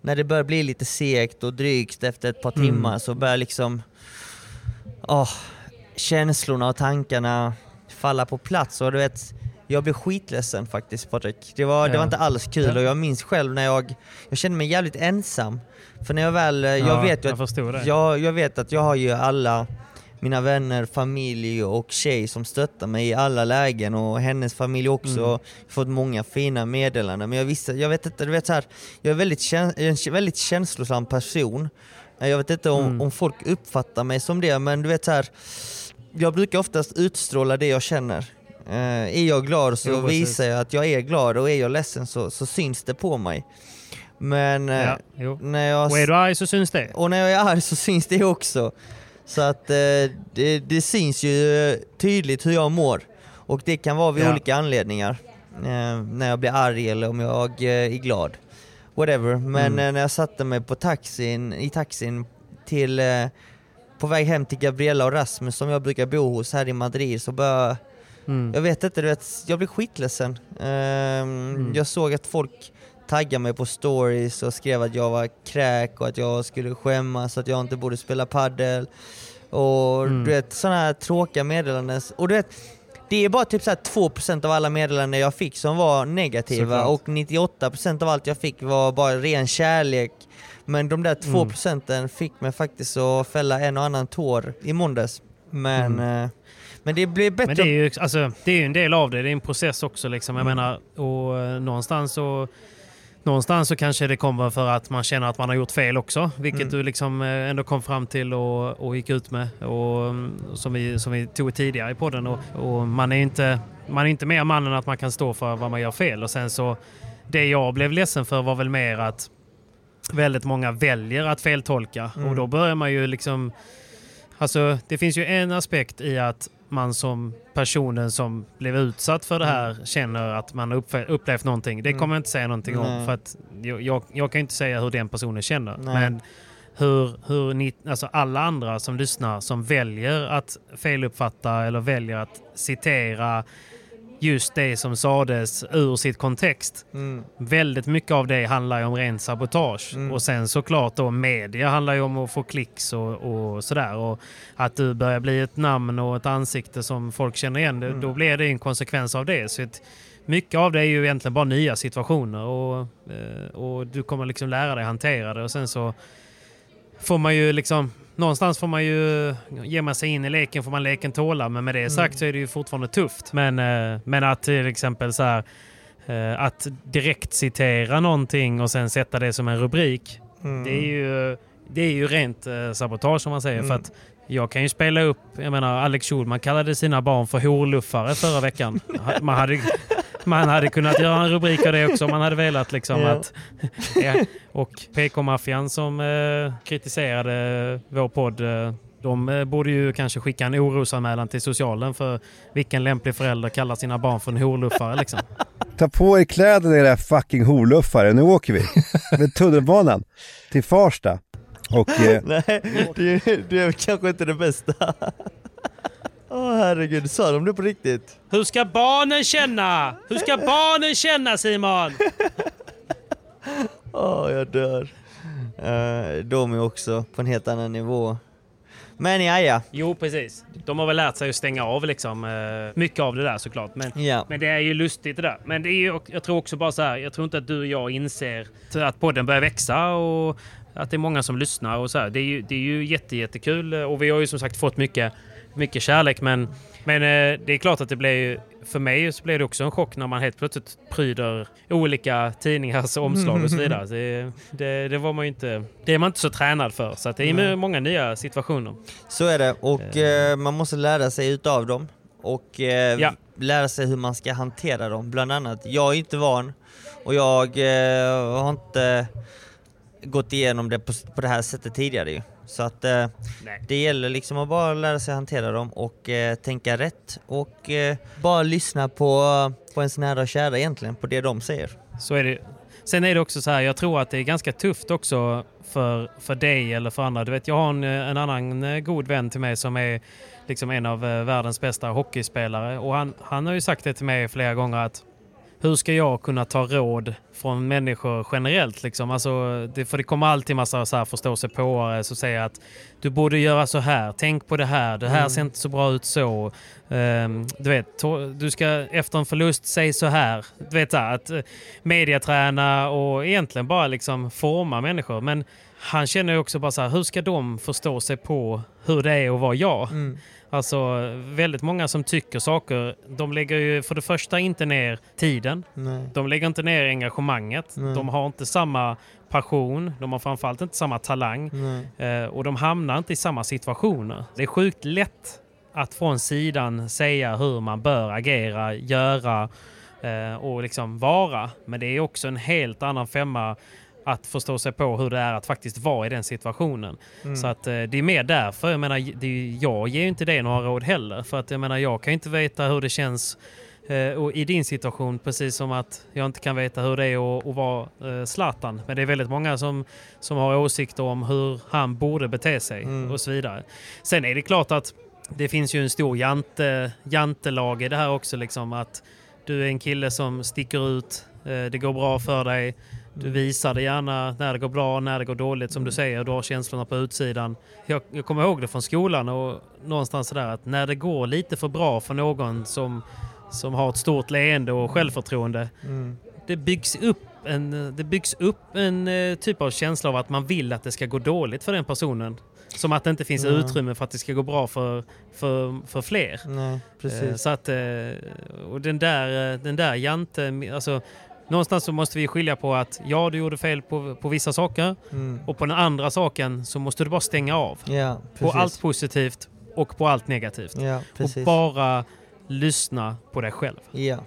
när det börjar bli lite segt och drygt efter ett par Mm. timmar så börjar liksom åh, känslorna och tankarna falla på plats och du vet jag blev skitledsen faktiskt Patrik. Det var, det Ja. var inte alls kul Ja. och jag minns själv när jag, jag kände mig jävligt ensam. För när jag väl, jag Ja, vet ju jag att jag, jag vet att jag har ju alla mina vänner, familj och tjej som stöttar mig i alla lägen och hennes familj också. Mm. Fått många fina meddelanden men jag visste, jag vet inte, du vet så här, jag är väldigt, en väldigt känslosam person. Eh, Jag vet inte om, Mm. om folk uppfattar mig som det men du vet så här, jag brukar oftast utstråla det jag känner. Eh, är jag glad så Jo, visar jag att jag är glad och är jag ledsen så, så syns det på mig. Men eh, Ja, när jag Och är du arg så syns det. och när jag är arg så syns det också. Så att eh, det, det syns ju tydligt hur jag mår. Och det kan vara vid Ja. olika anledningar. Eh, när jag blir arg eller om jag är glad. Whatever. Men Mm. när jag satte mig på taxin, i taxin till, på väg hem till Gabriella och Rasmus som jag brukar bo hos här i Madrid så började Mm. jag vet inte, du vet, jag blev skitledsen. Ehm, Jag såg att folk taggade mig på stories och skrev att jag var kräk och att jag skulle skämmas, att jag inte borde spela paddel Och Mm. du vet, sådana här tråkiga meddelanden. Och du vet, det är bara typ så här 2% av alla meddelanden jag fick som var negativa Såklart. och 98% av allt jag fick var bara ren kärlek. Men de där 2% fick mig faktiskt att fälla en och annan tår i måndags. Men, eh, men det blev bättre. Men det är, ju, alltså, det är en del av det. Det är en process också. Liksom. Jag menar, och eh, någonstans så... Någonstans så kanske det kommer för att man känner att man har gjort fel också, vilket Mm. du liksom eh, ändå kom fram till och, och gick ut med. Och, mm, som, vi, som vi tog tidigare i podden. Och, och man är inte man är inte mer man än att man kan stå för vad man gör fel. Och sen så, det jag blev ledsen för var väl mer att väldigt många väljer att feltolka. Mm. Och då börjar man ju liksom... Alltså, det finns ju en aspekt i att man som personen som blev utsatt för det här känner att man har upplevt någonting. Det Mm. kommer jag inte säga någonting Nej. om för att jag, jag, jag kan inte säga hur den personen känner. Nej. Men hur, hur ni, alltså alla andra som lyssnar som väljer att feluppfatta eller väljer att citera just det som sades ur sitt kontext. Mm. Väldigt mycket av det handlar ju om ren sabotage. Mm. Och sen såklart då media handlar ju om att få klicks och, och sådär. Och att du börjar bli ett namn och ett ansikte som folk känner igen, det, då blir det en konsekvens av det. Så ett, mycket av det är ju egentligen bara nya situationer och, eh, och du kommer liksom lära dig hantera det och sen så får man ju liksom Någonstans får man ju ge man sig in i leken får man leken tåla men med det sagt så är det ju fortfarande tufft. Men, eh, men att till exempel så här eh, att direkt citera någonting och sen sätta det som en rubrik. Det är ju, det är ju rent eh, sabotage om man säger. För att jag kan ju spela upp, jag menar Alex Schulman kallade sina barn för horluffare förra veckan. *laughs* Man hade, man hade kunnat göra en rubrik av det också om man hade velat. Liksom, Ja. att, ja. Och PK-maffian som eh, kritiserade vår podd eh, de eh, borde ju kanske skicka en orosanmälan till socialen för vilken lämplig förälder kallar sina barn för en horluffare. Liksom. Ta på er kläderna era fucking horluffare, nu åker vi. Med tunnelbanan till Farsta. Och eh, *laughs* Nej, det, det är kanske inte det bästa. Åh herregud, sa de det på riktigt? Hur ska barnen känna? Hur ska barnen känna Simon? *laughs* Åh, jag dör. Uh, de är också på en helt annan nivå. Men ja, ja. Jo, precis. De har väl lärt sig att stänga av liksom, eh, mycket av det där såklart. Men, Ja. men det är ju lustigt det där. Men det är ju, jag tror också bara så här, jag tror inte att du och jag inser att podden börjar växa och att det är många som lyssnar och så här. Det är ju, det är ju jätte, jättekul och vi har ju som sagt fått mycket, mycket kärlek. Men, men eh, det är klart att det blir ju, för mig så blir det också en chock när man helt plötsligt pryder olika tidningars omslag och så vidare. *laughs* Det, det, det var man inte, det är man inte så tränad för. Så det är Nej. många nya situationer. Så är det och eh, man måste lära sig utav dem och eh, Ja. lära sig hur man ska hantera dem. Bland annat, jag är inte van och jag eh, har inte gått igenom det på, på det här sättet tidigare ju. Så att eh, det gäller liksom att bara lära sig hantera dem och eh, tänka rätt och eh, bara lyssna på, på ens nära och kära egentligen, på det de säger. Så är det. Sen är det också så här, jag tror att det är ganska tufft också för, för dig eller för andra. Du vet, jag har en, en annan eh, god vän till mig som är liksom en av eh, världens bästa hockeyspelare och han, han har ju sagt det till mig flera gånger att hur ska jag kunna ta råd från människor generellt? Liksom? Alltså, det, för det kommer alltid massa så här förståsigpåare som säger att du borde göra så här, tänk på det här, det här ser inte så bra ut så. Ehm, du vet, du ska efter en förlust säg så här. Du vet att eh, mediaträna och egentligen bara liksom forma människor. Men han känner också bara så här, hur ska de förstå sig på hur det är att vara jag? Alltså väldigt många som tycker saker, de lägger ju för det första inte ner tiden. Nej. De lägger inte ner engagemanget. Nej. De har inte samma passion. De har framförallt inte samma talang. Eh, och de hamnar inte i samma situationer. Det är sjukt lätt att från sidan säga hur man bör agera, göra eh, och liksom vara. Men det är också en helt annan femma att förstå sig på hur det är att faktiskt vara i den situationen. Så att eh, det är mer därför. Jag menar, det är, jag ger ju inte det några råd heller. För att jag menar, jag kan ju inte veta hur det känns eh, och i din situation, precis som att jag inte kan veta hur det är att, att vara eh, Zlatan. Men det är väldigt många som, som har åsikter om hur han borde bete sig och så vidare. Sen är det klart att det finns ju en stor jante, jantelag i det här också. Liksom, att du är en kille som sticker ut, eh, det går bra för dig. Du visar det gärna när det går bra och när det går dåligt som du säger. Du har känslorna på utsidan. Jag, jag kommer ihåg det från skolan och någonstans sådär att när det går lite för bra för någon som, som har ett stort leende och självförtroende. Det byggs upp en, det byggs upp en eh, typ av känsla av att man vill att det ska gå dåligt för den personen. Som att det inte finns utrymme för att det ska gå bra för, för, för fler. Nej, Eh, precis. Så att, eh, och den där, den där jante, alltså någonstans så måste vi skilja på att ja, du gjorde fel på, på vissa saker Mm. och på den andra saken så måste du bara stänga av. Ja, På allt positivt och på allt negativt. Ja, och bara lyssna på dig själv. Ja.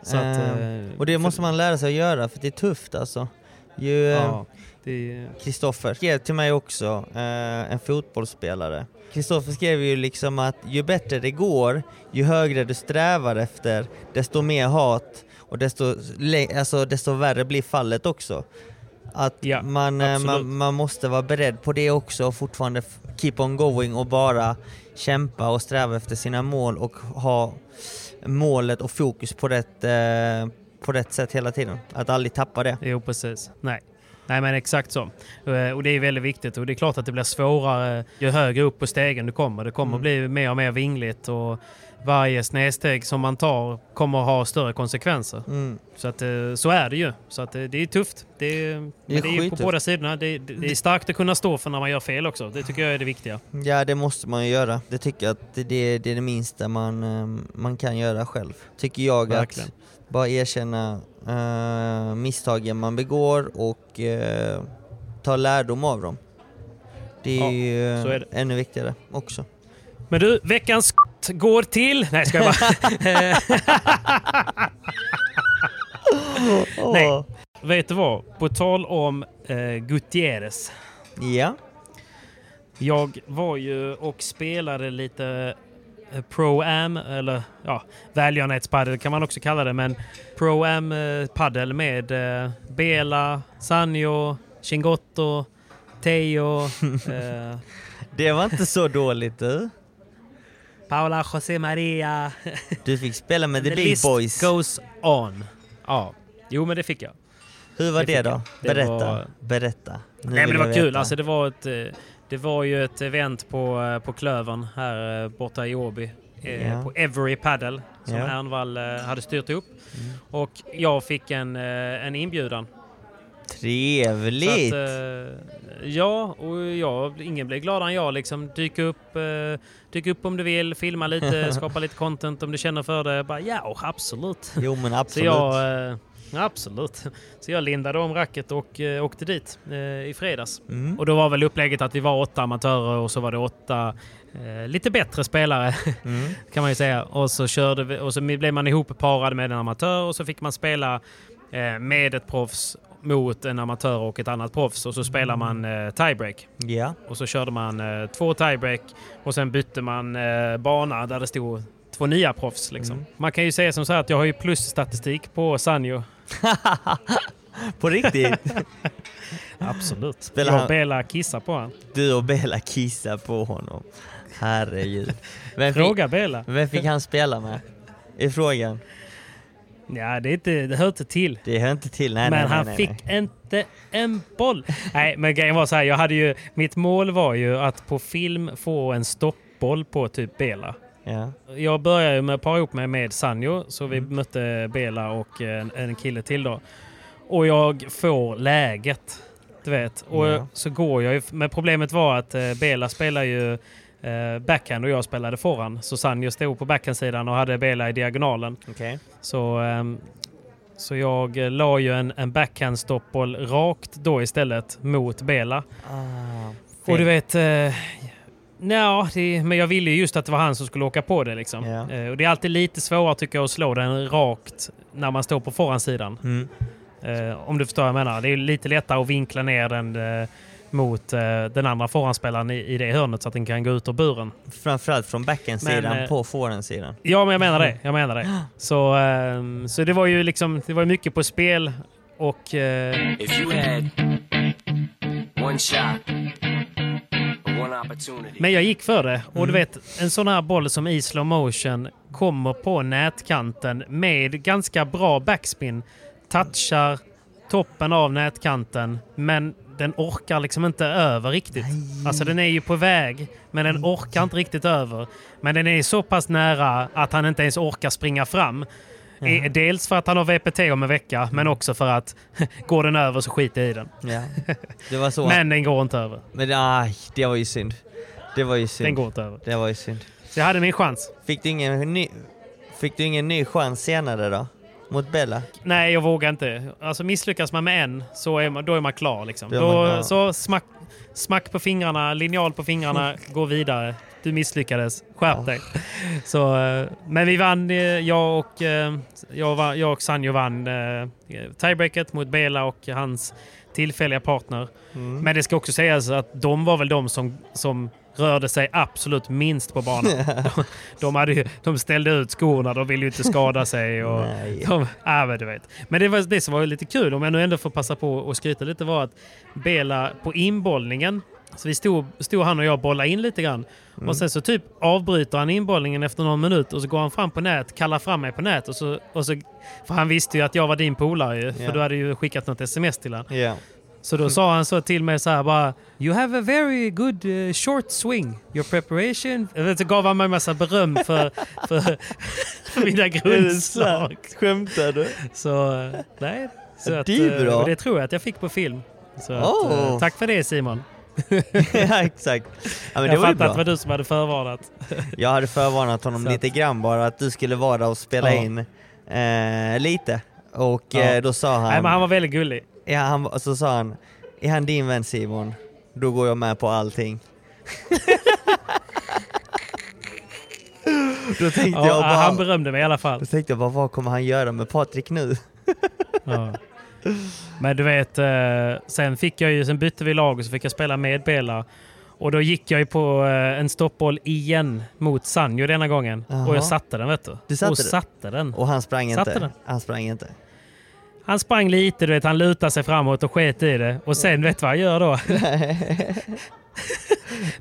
Att, Ehm, eh, och det måste man lära sig att göra för det är tufft alltså. Ju, eh, Kristoffer skrev till mig också, eh, en fotbollsspelare. Kristoffer skrev ju liksom att ju bättre det går, ju högre du strävar efter, desto mer hat och desto, alltså, desto värre blir fallet också. Att Ja, man, eh, man, man måste vara beredd på det också och fortfarande keep on going och bara kämpa och sträva efter sina mål och ha målet och fokus på rätt, eh, på rätt sätt hela tiden. Att aldrig tappa det. Jo, precis. Nej. Nej, men exakt så. Eh, Och det är väldigt viktigt. Och det är klart att det blir svårare ju högre upp på stegen du kommer. Det kommer bli mer och mer vingligt och varje snedsteg som man tar kommer ha större konsekvenser. Mm. Så, att, eh, så är det ju. Så att, eh, det är tufft. Det är, det är ju på skittufft. båda sidorna. Det, det, det är starkt att kunna stå för när man gör fel också. Det tycker jag är det viktiga. Ja, det måste man ju göra. Det tycker jag att det, det, det är det minsta man, eh, man kan göra själv. Tycker jag Verkligen. att bara erkänna eh, misstagen man begår och eh, ta lärdom av dem. Det är Ja, ju är det. ännu viktigare också. Men du, veckans går till... Nej, ska jag bara... *laughs* Nej. Vet du vad? På tal om eh, Gutierrez. Ja. Jag var ju och spelade lite eh, Pro-Am, eller ja, välgörenhetspadel kan man också kalla det, men Pro-Am eh, padel med eh, Bela, Sanjo, Chingotto, Teo, *laughs* eh, Det var inte så dåligt du. Paula José Maria. Du fick spela med *laughs* the, The big list boys. goes on. Ja, jo men det fick jag. Hur var det det, då? Det Berätta. var- Berätta. Nu Nej men det var kul. Alltså det var ett... eh, Det var ju ett event på, eh, på Klövern här eh, borta i Åby. Ja. På Every Paddle som Ja. Mm. Ernvall hade styrt upp. Och jag fick en, en inbjudan. Trevligt! Så att, eh, ja, och jag, ingen blev gladare än jag. Liksom, dyk, upp, eh, dyk upp om du vill, filma lite, *laughs* skapa lite content om du känner för det. Bara, ja, absolut. Jo men *laughs* Så absolut. jag, eh, absolut. *laughs* Så jag lindade om racket och eh, åkte dit eh, i fredags. Mm. Och då var väl upplägget att vi var åtta amatörer och så var det åtta eh, lite bättre spelare Mm. kan man ju säga. Och så, körde vi, och så blev man ihopparad med en amatör och så fick man spela med ett proffs mot en amatör och ett annat proffs och så spelar man eh, tiebreak. Ja. Och så körde man eh, två tiebreak och sen bytte man eh, bana där det stod två nya proffs. Liksom. Mm. Man kan ju säga som så här att jag har ju plusstatistik på Sanjo. *laughs* På riktigt? *laughs* Absolut. Spelar jag och Bela kissar på honom. Du och Bella kissar på honom. Herregud. Vem Fråga fick, Bela. vem fick han spela med? I frågan. Ja, det, är inte, det hör inte till. Det hör inte till. Nej, men nej, nej, han fick inte en boll. Nej, men grejen var så här. Jag hade ju, mitt mål var ju att på film få en stoppboll på typ Bela. Ja. Jag började ju med att para ihop mig med Sanjo, så Mm. vi mötte Bela och en, en kille till då. Och jag får läget, du vet. Och Ja. så går jag ju, men problemet var att eh, Bela spelar ju backhand och jag spelade forehand. Så Sanjo stod på backhandsidan och hade Bela i diagonalen. Okej. Så, ehm, så jag eh, la ju en, en backhand-stoppboll rakt då istället mot Bela. Ah, Och du vet... Eh, Nja, det- men jag ville ju just att det var han som skulle åka på det. Liksom. Eh, och det är alltid lite svårare tycker jag att slå den rakt när man står på forehandsidan. Mm. Eh, om du förstår vad jag menar. Det är lite lättare att vinkla ner den eh, mot eh, den andra forehandspelaren i, i det hörnet så att den kan gå ut ur buren. Framförallt från backhandsidan eh, på forehandsidan. Ja, men jag menar det. Jag menar det. Så, ehm, så det var ju liksom, det var mycket på spel och... eh, If you had one shot, one opportunity. Men jag gick för det. Och du vet, en sån här boll som i slow motion kommer på nätkanten med ganska bra backspin. Touchar toppen av nätkanten, men den orkar liksom inte över riktigt. Alltså den är ju på väg, men den orkar inte riktigt över. Men den är så pass nära att han inte ens orkar springa fram. Eh, Dels för att han har VPT om en vecka, men också för att *laughs* går den över så skiter jag i den. Ja. *laughs* Men den går inte över. Men aj, det var ju synd. Det var ju synd. Den går inte över. Det var ju synd. Så jag hade min chans. Fick du ingen ny, fick du ingen ny chans senare då? Mot Bella? Nej, jag vågar inte. Alltså misslyckas man med en så är man, då är man klar. Liksom. Då man klar. Så smack, smack på fingrarna, linjal på fingrarna, gå vidare. Du misslyckades. Skärp dig. Så, eh, men vi vann, eh, jag och, eh, jag, jag och Sanjo vann tiebreaket mot Bela och hans tillfälliga partner. Mm. Men det ska också sägas att de var väl de som, som rörde sig absolut minst på banan. *laughs* De, de, hade ju, de ställde ut skorna, de ville ju inte skada *laughs* sig. Och Nej. de, äh, men du vet. men det, var, det som var lite kul, om jag nu ändå får passa på och skryta lite, var att Bela på inbollningen, så vi stod, stod han och jag och bollade in lite grann. Mm. Och sen så typ avbryter han inbollningen efter någon minut och så går han fram på nät, kallar fram mig på nät. Och så, och så, för han visste ju att jag var din polare ju, Ja. för du hade ju skickat något sms till honom. Ja. Så då sa han så till mig så här bara You have a very good eh, short swing. Your preparation. Så gav han mig massa beröm för, *laughs* för, för mina grundslag. Skämtar du? Så eh, nej. Så att, Det är eh, bra. det tror jag att jag fick på film. Så att, Oh. eh, tack för det Simon. *laughs* ja, exakt. Ja, jag fattar att det var du som hade förvarnat. *laughs* Jag hade förvarnat honom Så att- lite grann bara att du skulle vara där och spela Ja. in eh, lite. Och eh, då sa han... Nej, men han var väldigt gullig. Ja, han, och så sa han, är han din vän Simon? Då går jag med på allting. *laughs* då tänkte Ja, jag bara, han berömde mig i alla fall. då tänkte jag bara, vad kommer han göra med Patrik nu? *laughs* Ja. Men du vet, eh, sen fick jag ju, sen bytte vi lag och så fick jag spela med Bela. Och då gick jag ju på eh, en stoppboll igen mot Sanjo denna gången. Jaha. Och jag satte den vet du. Du satte och den? satte den. Och han sprang Satte inte. den. Han sprang inte. Han sprang lite, du vet, han lutade sig framåt och sket i det. Och sen, vet du vad han gör då?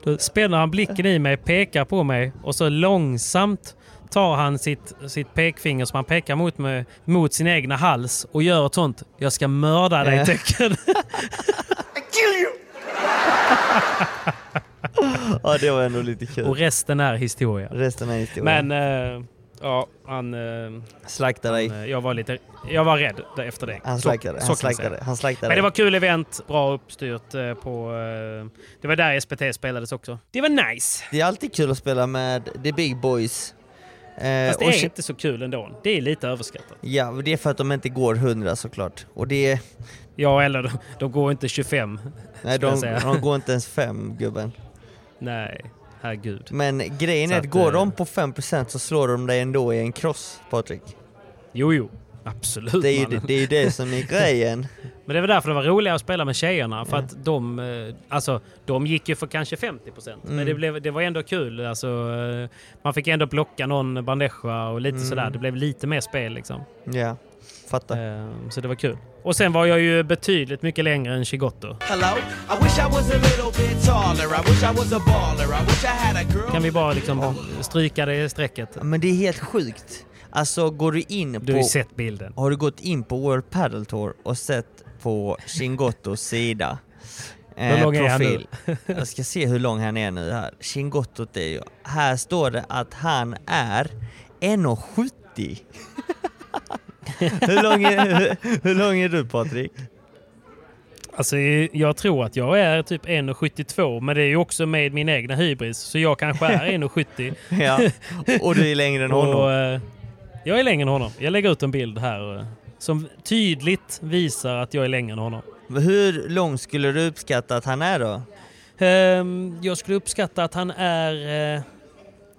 *laughs* då spänner han blicken i mig, pekar på mig och så långsamt tar han sitt, sitt pekfinger som han pekar mot, mig, mot sin egna hals och gör ett sånt “Jag ska mörda dig” tecken. *laughs* *laughs* ja, det var ändå lite kul. och resten är historia. Resten är historia. Men eh, ja, han... eh, Slakta dig. han, eh, jag var lite... Jag var rädd efter det. Han slaktade, så han slaktade, han slaktade Men det dig. var kul event, bra uppstyrt eh, på... eh, Det var där SPT spelades också. Det var nice! Det är alltid kul att spela med the big boys. Eh, Fast det är inte så kul ändå. Det är lite överskattat. Ja, det är för att de inte går 100 såklart. Och det är... Ja, eller de, de går inte 25. Nej, de, de går inte *laughs* ens 5 gubben. Nej, herregud. Men grejen Så är att att, går eh, de på 5% så slår de dig ändå i en cross, Patrik. Jo, jo. Absolut Det är ju det, är ju det som är *laughs* grejen. Men det var därför det var roligare att spela med tjejerna. För att de, eh, alltså, de gick ju för kanske 50%. Men Mm. det, blev, det var ändå kul. Alltså, eh, man fick ändå blocka någon bandeja och lite Mm. sådär. Det blev lite mer spel liksom. Ja, fattar. Eh, Så det var kul. Och sen var jag ju betydligt mycket längre än Chigotto. Kan vi bara liksom stryka det strecket? Men det är helt sjukt. Alltså går du in Du på... har ju sett bilden. Har du gått in på World Padel Tour och sett på Chingottos *laughs* sida? eh, Hur lång är han nu? *laughs* Jag ska se hur lång han är nu här. Chingottot är ju... Här står det att han är 1,70. *laughs* *laughs* hur, lång är, hur, hur lång är du Patrik? Alltså, jag tror att jag är typ 1,72 men det är ju också med min egna hybris. Så jag kanske är *laughs* 1,70. Ja, och du är längre än *laughs* honom. Och, eh, jag är längre än honom. Jag lägger ut en bild här eh, som tydligt visar att jag är längre än honom. Hur lång skulle du uppskatta att han är då? Ehm, jag skulle uppskatta att han är eh,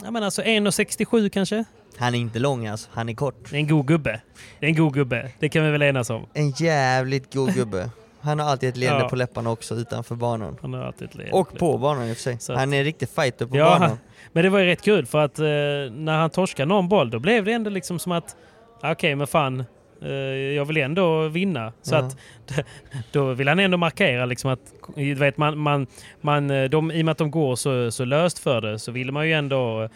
ja, men alltså 1,67 kanske. Han är inte lång alltså, han är kort. Det är en god gubbe. Det är en god gubbe. Det kan vi väl enas om. En jävligt god gubbe. Han har alltid ett leende Ja. på läpparna också utanför banan. Han har alltid ett leende Och på banan i och för sig. Att- Han är en riktig fighter på Ja, banan. han- *laughs* men det var ju rätt kul för att eh, när han torskade någon boll då blev det ändå liksom som att ah, okej men fan eh, jag vill ändå vinna. Så Ja. att *laughs* då vill han ändå markera liksom att du vet, man, man, man, eh, de, i och med att de går så, så löst för det så vill man ju ändå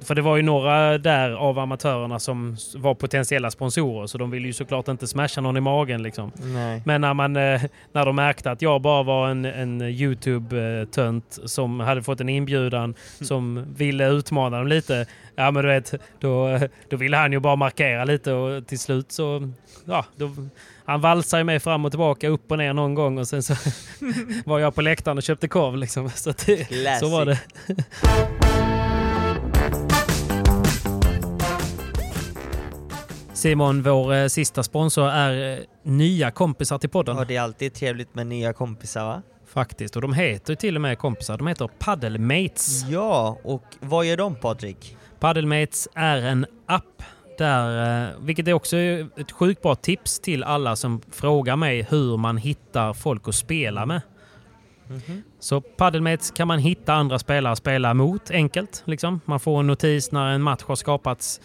för det var ju några där av amatörerna som var potentiella sponsorer så de ville ju såklart inte smasha någon i magen liksom. Men när, man, eh, när de märkte att jag bara var en, en YouTube-tönt som hade fått en inbjudan som ville utmana dem lite. Ja men du vet, då, då ville han ju bara markera lite och till slut så... Ja, då, han valsade mig fram och tillbaka, upp och ner någon gång och sen så *laughs* var jag på läktaren och köpte korv liksom. Så, det, så var det. Simon, vår eh, sista sponsor är eh, nya kompisar till podden. Ja, det är alltid trevligt med nya kompisar va? Faktiskt, och de heter till och med kompisar. De heter Paddelmates. Ja, och vad gör de Patrik? Paddelmates är en app där, eh, vilket är också ett sjukt bra tips till alla som frågar mig hur man hittar folk att spela med. Så Paddelmates kan man hitta andra spelare att spela mot enkelt. Liksom. Man får en notis när en match har skapats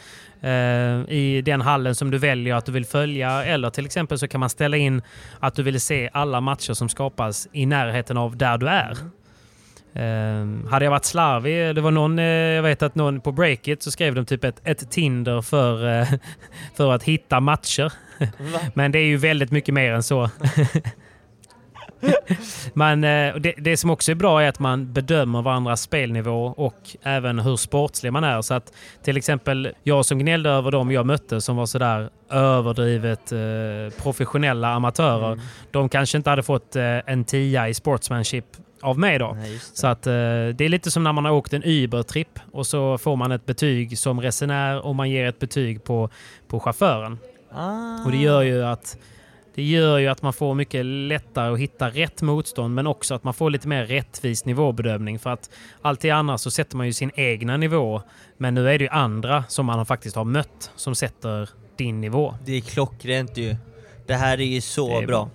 i den hallen som du väljer att du vill följa. Eller till exempel så kan man ställa in att du vill se alla matcher som skapas i närheten av där du är. Eh, hade jag varit slarvig, det var någon, eh, jag vet att någon på Breakit så skrev de typ ett, ett Tinder för, eh, *laughs* för att hitta matcher. Men det är ju väldigt mycket mer än så. *laughs* *laughs* Men eh, det, det som också är bra är att man bedömer varandras spelnivå och även hur sportslig man är. Så att till exempel jag som gnällde över dem jag mötte som var sådär överdrivet eh, professionella amatörer. De kanske inte hade fått eh, en tia i sportsmanship av mig då. Nej. Så att eh, det är lite som när man har åkt en Uber-tripp och så får man ett betyg som resenär och man ger ett betyg på, på chauffören. Ah. Och det gör ju att det gör ju att man får mycket lättare att hitta rätt motstånd men också att man får lite mer rättvis nivåbedömning för att alltid annars så sätter man ju sin egna nivå men nu är det ju andra som man faktiskt har mött som sätter din nivå. Det är klockrent ju. Det här är ju så är bra.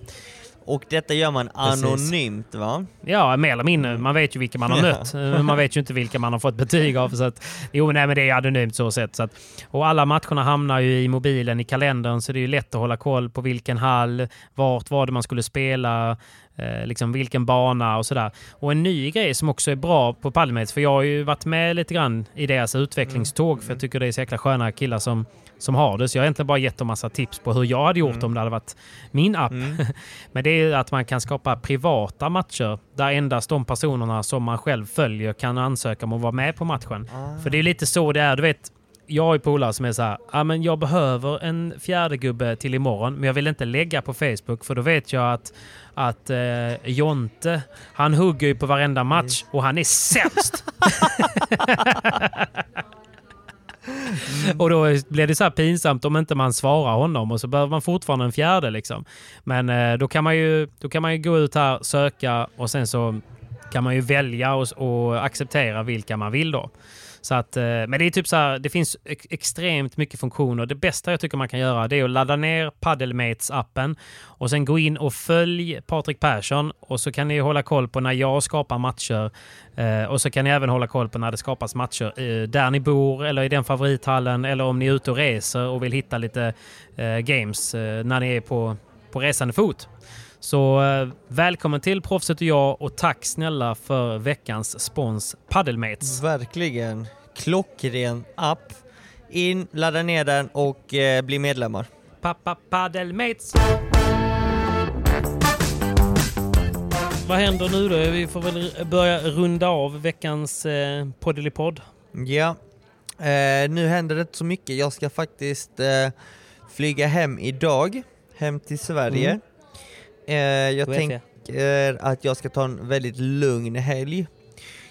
Och detta gör man Precis. anonymt va? Ja, mer eller mindre. Man vet ju vilka man har Ja. mött. Men man vet ju inte vilka man har fått betyg av. Så att, jo, nej, men det är anonymt så sett. Så att, och alla matcherna hamnar ju i mobilen, i kalendern, så det är ju lätt att hålla koll på vilken hall, vart var det man skulle spela, eh, liksom vilken bana och sådär. Och en ny grej som också är bra på Paddelmates, för jag har ju varit med lite grann i deras utvecklingståg, för jag tycker det är så jäkla sköna killar som, som har det. Så jag har egentligen bara gett dem massa tips på hur jag hade gjort om det hade varit min app. *laughs* Men det är att man kan skapa privata matcher där endast de personerna som man själv följer kan ansöka om att vara med på matchen. För det är lite så det är. Du vet, jag har ju polare som är så här, ah, men jag behöver en fjärde gubbe till imorgon, men jag vill inte lägga på Facebook för då vet jag att, att eh, Jonte, han hugger ju på varenda match och han är sämst. *laughs* *laughs* Och då blir det så här pinsamt om inte man svarar honom och så behöver man fortfarande en fjärde. Liksom. Men eh, då kan, man ju, då kan man ju gå ut här, söka och sen så kan man ju välja och, och acceptera vilka man vill då. Så att, eh, men det är typ så här, det finns extremt mycket funktioner. Det bästa jag tycker man kan göra det är att ladda ner Paddlemates-appen och sen gå in och följ Patrik Persson och så kan ni hålla koll på när jag skapar matcher eh, och så kan ni även hålla koll på när det skapas matcher eh, där ni bor eller i den favorithallen eller om ni är ute och reser och vill hitta lite games när ni är på, på resande fot. Så eh, välkommen till Proffset och jag och tack snälla för veckans spons Paddelmates. Verkligen. Klockren app. In, ladda ner den och eh, bli medlemmar. Pappa Paddelmates. Vad händer nu då? Vi får väl börja runda av veckans eh, poddelipodd. Ja. Eh, nu händer det inte så mycket. Jag ska faktiskt eh, flyga hem idag. Hem till Sverige. Mm. Eh, jag tänker att jag ska ta en väldigt lugn helg.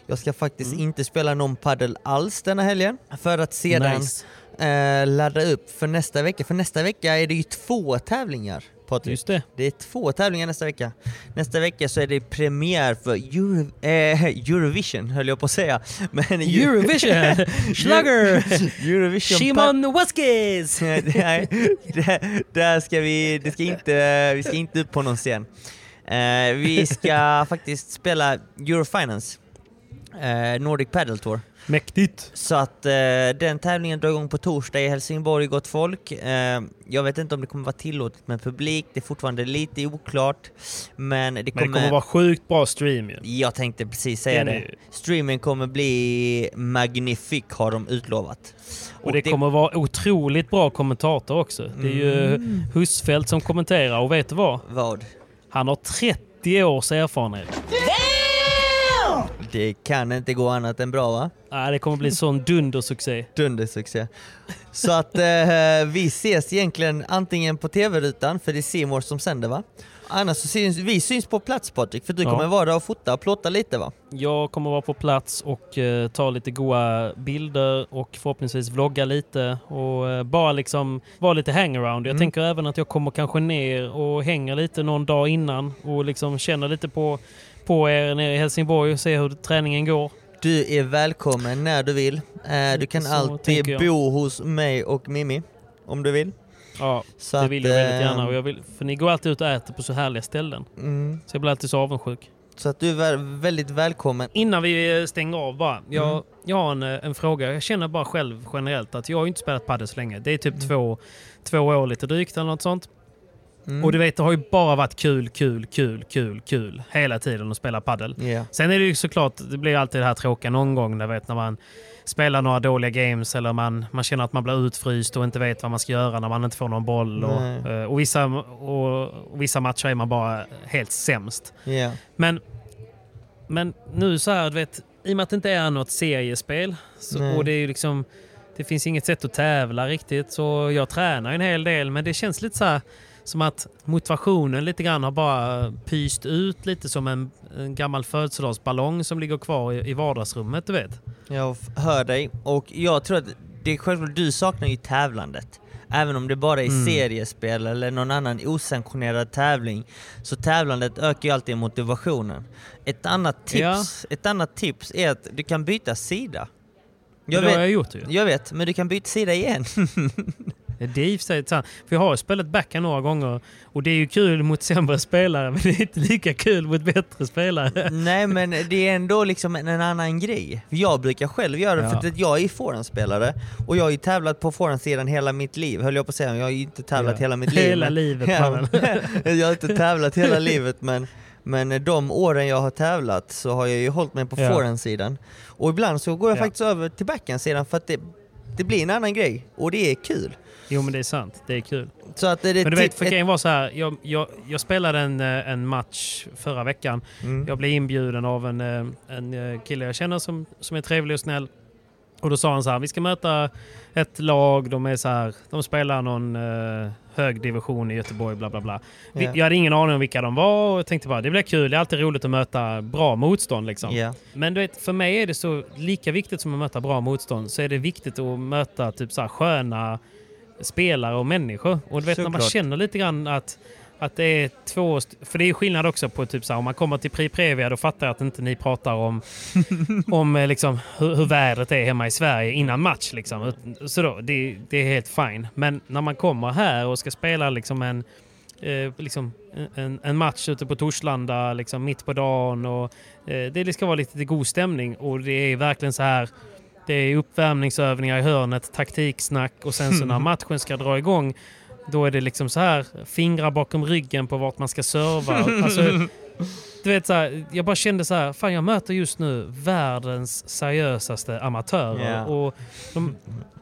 Jag ska faktiskt Mm. inte spela någon paddel alls denna helgen. För att sedan Nice. eh, ladda upp för nästa vecka. För nästa vecka är det ju två tävlingar. Patrik. Just det. Det är två tävlingar nästa vecka. Nästa vecka så är det premiär för Euro, eh, Eurovision, höll jag på att säga. Men Eurovision! *laughs* Schlager! Eurovision Shimon Waskis! *laughs* Nej, där, där ska vi, det ska inte, vi ska inte upp på någon scen. Eh, vi ska *laughs* faktiskt spela Eurofinance, eh, Nordic Padel Tour. Mäktigt! Så att eh, den tävlingen drar igång på torsdag i Helsingborg, gott folk. Eh, jag vet inte om det kommer vara tillåtet med publik, det är fortfarande lite oklart. Men det kommer... Men det kommer vara sjukt bra stream ju. Jag tänkte precis säga det. är- Streamen kommer bli magnifik har de utlovat. Och det kommer vara otroligt bra kommentator också. Det är ju Mm. Husfeldt som kommenterar och vet du vad? Vad? Han har 30 års erfarenhet. Det kan inte gå annat än bra va? Nej, det kommer bli sån dundersuccé. Dundersuccé. Så att eh, vi ses egentligen antingen på tv-rutan, för det är Simor som sänder va? Annars så syns vi syns på plats Patrik, för du Ja. kommer vara där och fota och plåta lite va? Jag kommer vara på plats och eh, ta lite goa bilder och förhoppningsvis vlogga lite och eh, bara liksom vara lite hangaround. Jag Mm. tänker även att jag kommer kanske ner och hänger lite någon dag innan och liksom känner lite på, på er nere i Helsingborg och se hur träningen går. Du är välkommen när du vill. Eh, du kan Så alltid bo hos mig och Mimmi, om du vill. Ja, Så det att, vill jag väldigt eh, gärna. Och jag vill, för ni går alltid ut och äter på så härliga ställen. Mm. Så jag blir alltid så avundsjuk. Så att du är vä- väldigt välkommen. Innan vi eh, stänger av bara. Jag, Mm. jag har en, eh, en fråga. Jag känner bara själv generellt att jag har inte spelat padel så länge. Det är typ två, två år lite drygt eller något sånt. Mm. Och du vet, det har ju bara varit kul, kul, kul, kul, kul hela tiden att spela padel. Ja. Sen är det ju såklart, det blir alltid det här tråkiga någon gång, där vet, när man spelar några dåliga games eller man, man känner att man blir utfryst och inte vet vad man ska göra när man inte får någon boll. Och, eh, och, vissa, och, och vissa matcher är man bara helt sämst. Ja. Men, men nu så här, du vet, i och med att det inte är något seriespel så, och det är ju liksom det finns inget sätt att tävla riktigt så jag tränar en hel del men det känns lite så här som att motivationen lite grann har bara pyst ut lite som en, en gammal födelsedagsballong som ligger kvar i, i vardagsrummet, du vet. Jag hör dig och jag tror att det är självklart, du saknar ju tävlandet. Även om det bara är Mm. seriespel eller någon annan osanktionerad tävling så tävlandet ökar ju alltid motivationen. Ett annat tips, ett annat tips är att du kan byta sida. Jag det har jag gjort ju. Jag vet, men du kan byta sida igen. *laughs* Det är i och för sig sant. För jag har spelat backhand några gånger och det är ju kul mot sämre spelare *laughs* men det är inte lika kul mot bättre spelare. Nej men det är ändå liksom en, en annan grej. Jag brukar själv göra det Ja. för att jag är forehandspelare och jag har ju tävlat på forehandsidan hela mitt liv, höll jag på att säga. Jag har ju inte tävlat Ja. hela mitt liv. Hela men- livet, Ja. *laughs* Jag har inte tävlat hela livet men, men de åren jag har tävlat så har jag ju hållit mig på Ja. forehandsidan. Och ibland så går jag Ja. faktiskt över till backhandsidan för att det, det blir en annan grej och det är kul. Jo men det är sant, det är kul. Så att det, Men du vet, ett- för grejen var så här. Jag, jag, jag spelade en, eh, en match förra veckan. Mm. Jag blev inbjuden av en, eh, en eh, kille jag känner som, som är trevlig och snäll. Och då sa han så här, vi ska möta ett lag, de är så här, de spelar någon uh, hög division i Göteborg, bla bla bla. Vi, Ja. Jag hade ingen aning om vilka de var och jag tänkte bara, det blir kul, det är alltid roligt att möta bra motstånd liksom. Ja. Men du vet, för mig är det så lika viktigt som att möta bra motstånd så är det viktigt att möta typ så här sköna spelare och människor. Och du vet när man Såklart. känner lite grann att, att det är två... För det är skillnad också på typ så här, om man kommer till Pri Previa då fattar jag att inte ni pratar om, *laughs* om eh, liksom, hur, hur vädret är hemma i Sverige innan match. Liksom. Så då, det, det är helt fine. Men när man kommer här och ska spela liksom en eh, liksom en, en match ute på Torslanda liksom mitt på dagen och eh, det ska vara lite god stämning och det är verkligen så här det är uppvärmningsövningar i hörnet, taktiksnack och sen så när *laughs* matchen ska dra igång då är det liksom så här fingrar bakom ryggen på vart man ska serva. Alltså, *laughs* du vet så här, jag bara kände så här, fan jag möter just nu världens seriösaste amatörer. Ja. Och de,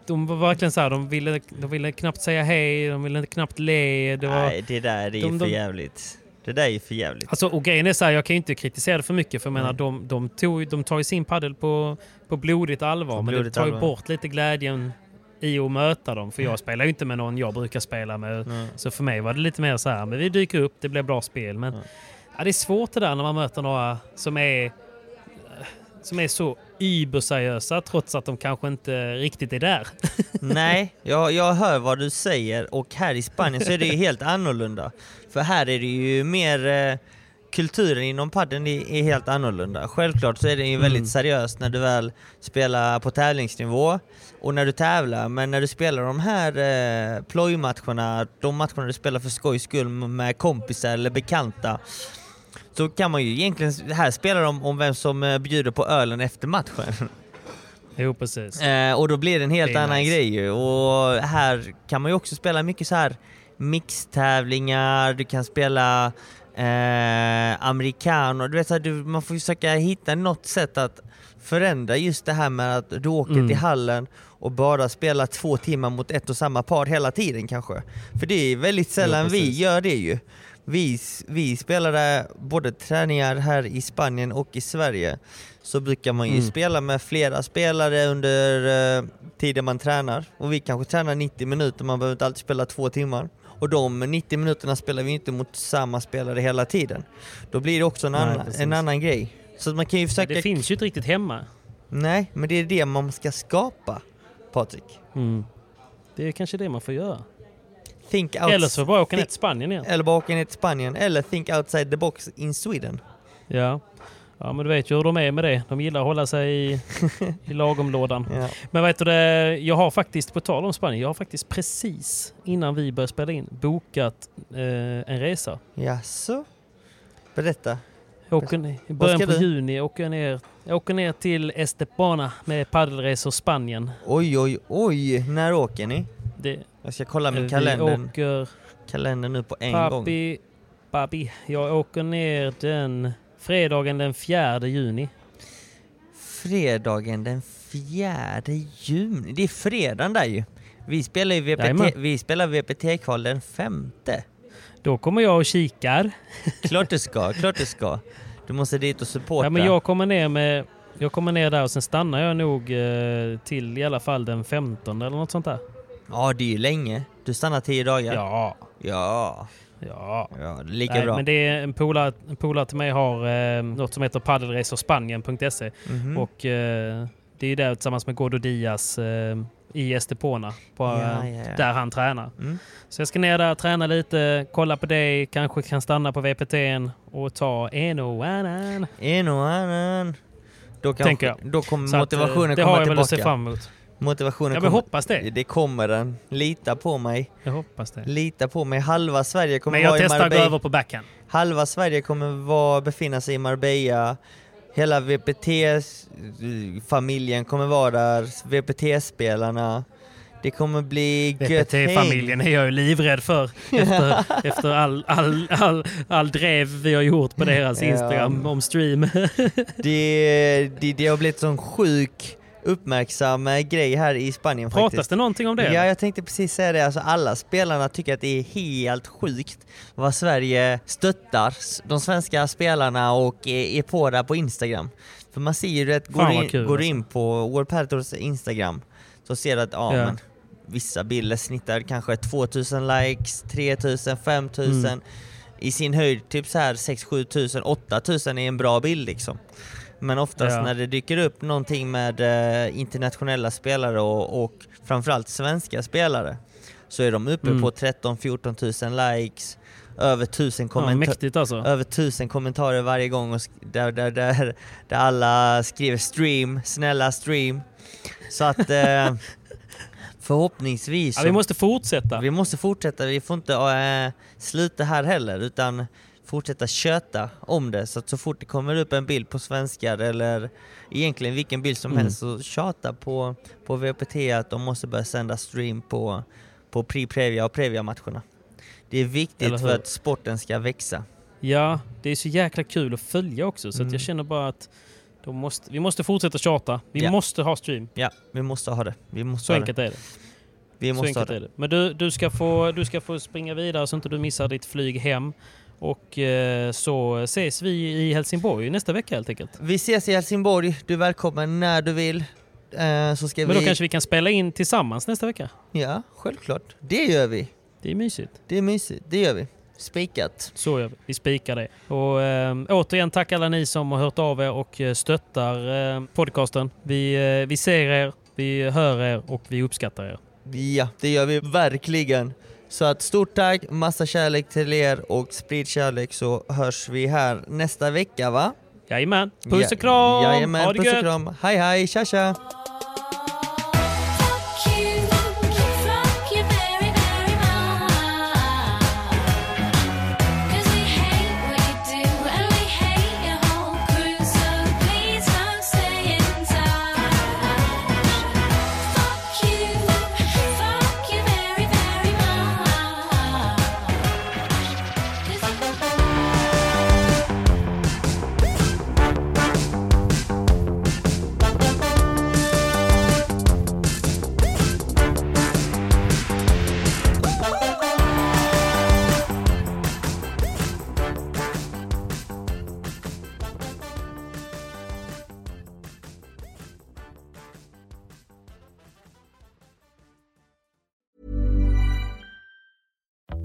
de var verkligen så här, de ville, de ville knappt säga hej, de ville knappt le. Det var, Nej, det där är ju de- för jävligt. Det där är ju för jävligt. Alltså, och grejen är så här, jag kan ju inte kritisera det för mycket för jag menar, de, de, tog, de tar ju sin paddel på, på blodigt allvar. På men det blodigt tar ju allvar. bort lite glädjen i att möta dem. För jag spelar ju inte med någon jag brukar spela med. Mm. Så för mig var det lite mer så här, men vi dyker upp, det blir bra spel. Men ja, det är svårt det där när man möter några som är som är så überseriösa trots att de kanske inte riktigt är där. *laughs* Nej, jag, jag hör vad du säger och här i Spanien så är det ju helt annorlunda. För här är det ju mer eh, kulturen inom padden är, är helt annorlunda. Självklart så är det ju väldigt Mm. seriöst när du väl spelar på tävlingsnivå och när du tävlar. Men när du spelar de här eh, plojmatcherna, de matcherna du spelar för skojs skull med kompisar eller bekanta så kan man ju egentligen, här spelar de om vem som eh, bjuder på ölen efter matchen. *laughs* Jo, precis. Eh, och då blir det en helt Det annan nice. grej ju. Och här kan man ju också spela mycket så här mixtävlingar, du kan spela eh, americano, du vet så här, du, man får försöka hitta något sätt att förändra just det här med att du åker Mm. till hallen och bara spelar två timmar mot ett och samma par hela tiden kanske. För det är väldigt sällan vi precis. gör det ju. Vi, vi spelade både träningar här i Spanien och i Sverige så brukar man ju Mm. spela med flera spelare under eh, tiden man tränar. Och vi kanske tränar 90 minuter, man behöver inte alltid spela två timmar. Och de 90 minuterna spelar vi inte mot samma spelare hela tiden. Då blir det också en, Nej, annan, en annan grej. Så man kan ju försöka... Det finns ju inte riktigt hemma. Nej, men det är det man ska skapa, Patrik. Mm. Det är kanske det man får göra. Think outs- Eller så bara åka ner till Spanien igen. Eller bara åka ner till Spanien, eller think outside the box in Sweden. Ja. ja, men du vet ju hur de är med det. De gillar att hålla sig i, *laughs* i lagomlådan. Ja. Men vet du det, jag har faktiskt, på tal om Spanien, jag har faktiskt precis innan vi började spela in bokat eh, en resa. Jaså? Berätta. Jag åker ner, I början på du? juni åker jag ner, jag åker ner till Estepona med paddelresor Spanien. Oj, oj, oj. När åker ni? Det, Jag ska kolla eh, min vi kalender, åker... kalender nu på en gång. Papi, papi, jag åker ner den fredagen den 4 juni. Fredagen den 4 juni. Det är fredagen där ju. Vi spelar ju VPT, vi spelar VPT-kval den femte. Då kommer jag och kikar. *laughs* Klart du ska, klart du ska. Du måste dit och supporta. Ja, men jag kommer ner med... Jag kommer ner där och sen stannar jag nog eh, till i alla fall den 15 eller något sånt där. Ja, det är ju länge. Du stannar tio dagar. Ja. Ja. Ja. Ja, lika Nej, bra. men det är en polare, en polare till mig har eh, något som heter paddelresorspanien.se Mhm. och eh, det är där tillsammans med Gordo Diaz eh, i Estepona på, Ja, eh, ja, ja. där han tränar. Mm. Så jag ska ner där, träna lite, kolla på dig, kanske kan stanna på VPT'n och ta en och annan. En och annan. Då, kanske, då kommer Så att, eh, motivationen det komma har jag väl att tillbaka. se fram emot. Motivationen Ja, men kommer. hoppas det. Det kommer den. Lita på mig. Jag hoppas det. Lita på mig. Halva Sverige kommer Men jag vara i testar att gå Marbella. över på backhand. Halva Sverige kommer vara, befinna sig i Marbella. Hela VPT-familjen kommer vara där. VPT-spelarna. Det kommer bli gött VPT-familjen är jag ju livrädd för *laughs* efter, efter all, all, all, all drev vi har gjort på deras. Instagram om stream. *laughs* Det, det, det har blivit sån sjuk uppmärksam grej här i Spanien Pratas faktiskt. det någonting om det? Ja, jag tänkte precis säga det. Alltså, alla spelarna tycker att det är helt sjukt vad Sverige stöttar de svenska spelarna och är, på där på Instagram. För man ser ju att går, in, kul, går alltså. in på World Paddles Instagram så ser du att ja, Ja. Men, vissa bilder snittar kanske 2000 likes, 3000, 5000. Mm. I sin höjd typ så här 6 7000, 8000 är en bra bild liksom. Men oftast Ja. när det dyker upp någonting med eh, internationella spelare och, och framförallt svenska spelare så är de uppe Mm. på 13-14 000 likes, över 1000 Ja, kommentarer. mäktigt alltså. Över tusen kommentarer varje gång och där, där, där, där alla skriver stream, snälla stream. Så att eh, *laughs* förhoppningsvis Ja, vi måste fortsätta. vi måste fortsätta, vi får inte äh, sluta här heller utan fortsätta köta om det. Så att så fort det kommer upp en bild på svenskar eller egentligen vilken bild som Mm. helst så tjata på, på VPT att de måste börja sända stream på, på Pri-Previa och Previa-matcherna. Det är viktigt för att sporten ska växa. Ja, det är så jäkla kul att följa också så Mm. jag känner bara att måste, vi måste fortsätta tjata. Vi Ja. måste ha stream. Ja, vi måste ha det. Vi måste Så ha enkelt det. är det. Vi Så måste ha det. är det. Men du, du, ska få, du ska få springa vidare så inte du missar ditt flyg hem. Och eh, så ses vi i Helsingborg nästa vecka helt enkelt. Vi ses i Helsingborg, du är välkommen när du vill. Eh, så ska Men då vi... kanske vi kan spela in tillsammans nästa vecka. Ja, självklart. Det gör vi. Det är mysigt. Det är mysigt, det gör vi. Spikat. Så gör vi. Vi spikar det. Och eh, återigen tack alla ni som har hört av er och stöttar eh, podcasten. Vi, eh, vi ser er, vi hör er och vi uppskattar er. Ja, det gör vi verkligen. Så att stort tack, massa kärlek till er och sprid kärlek så hörs vi här nästa vecka va? Jajamän. Puss och kram! Jajamän, ha det puss och kram. Hej hej, tja tja!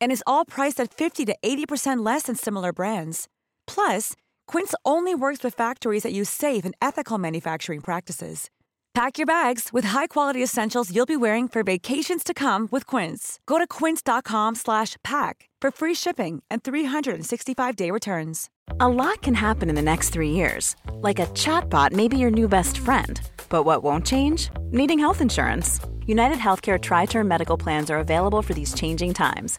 And is all priced at 50 to 80% less than similar brands. Plus, Quince only works with factories that use safe and ethical manufacturing practices. Pack your bags with high-quality essentials you'll be wearing for vacations to come with Quince. Go to quince.com/pack for free shipping and 365-day returns. A lot can happen in the next three years. Like a chatbot may be your new best friend. But what won't change? Needing health insurance. United Healthcare Tri Term Medical Plans are available for these changing times.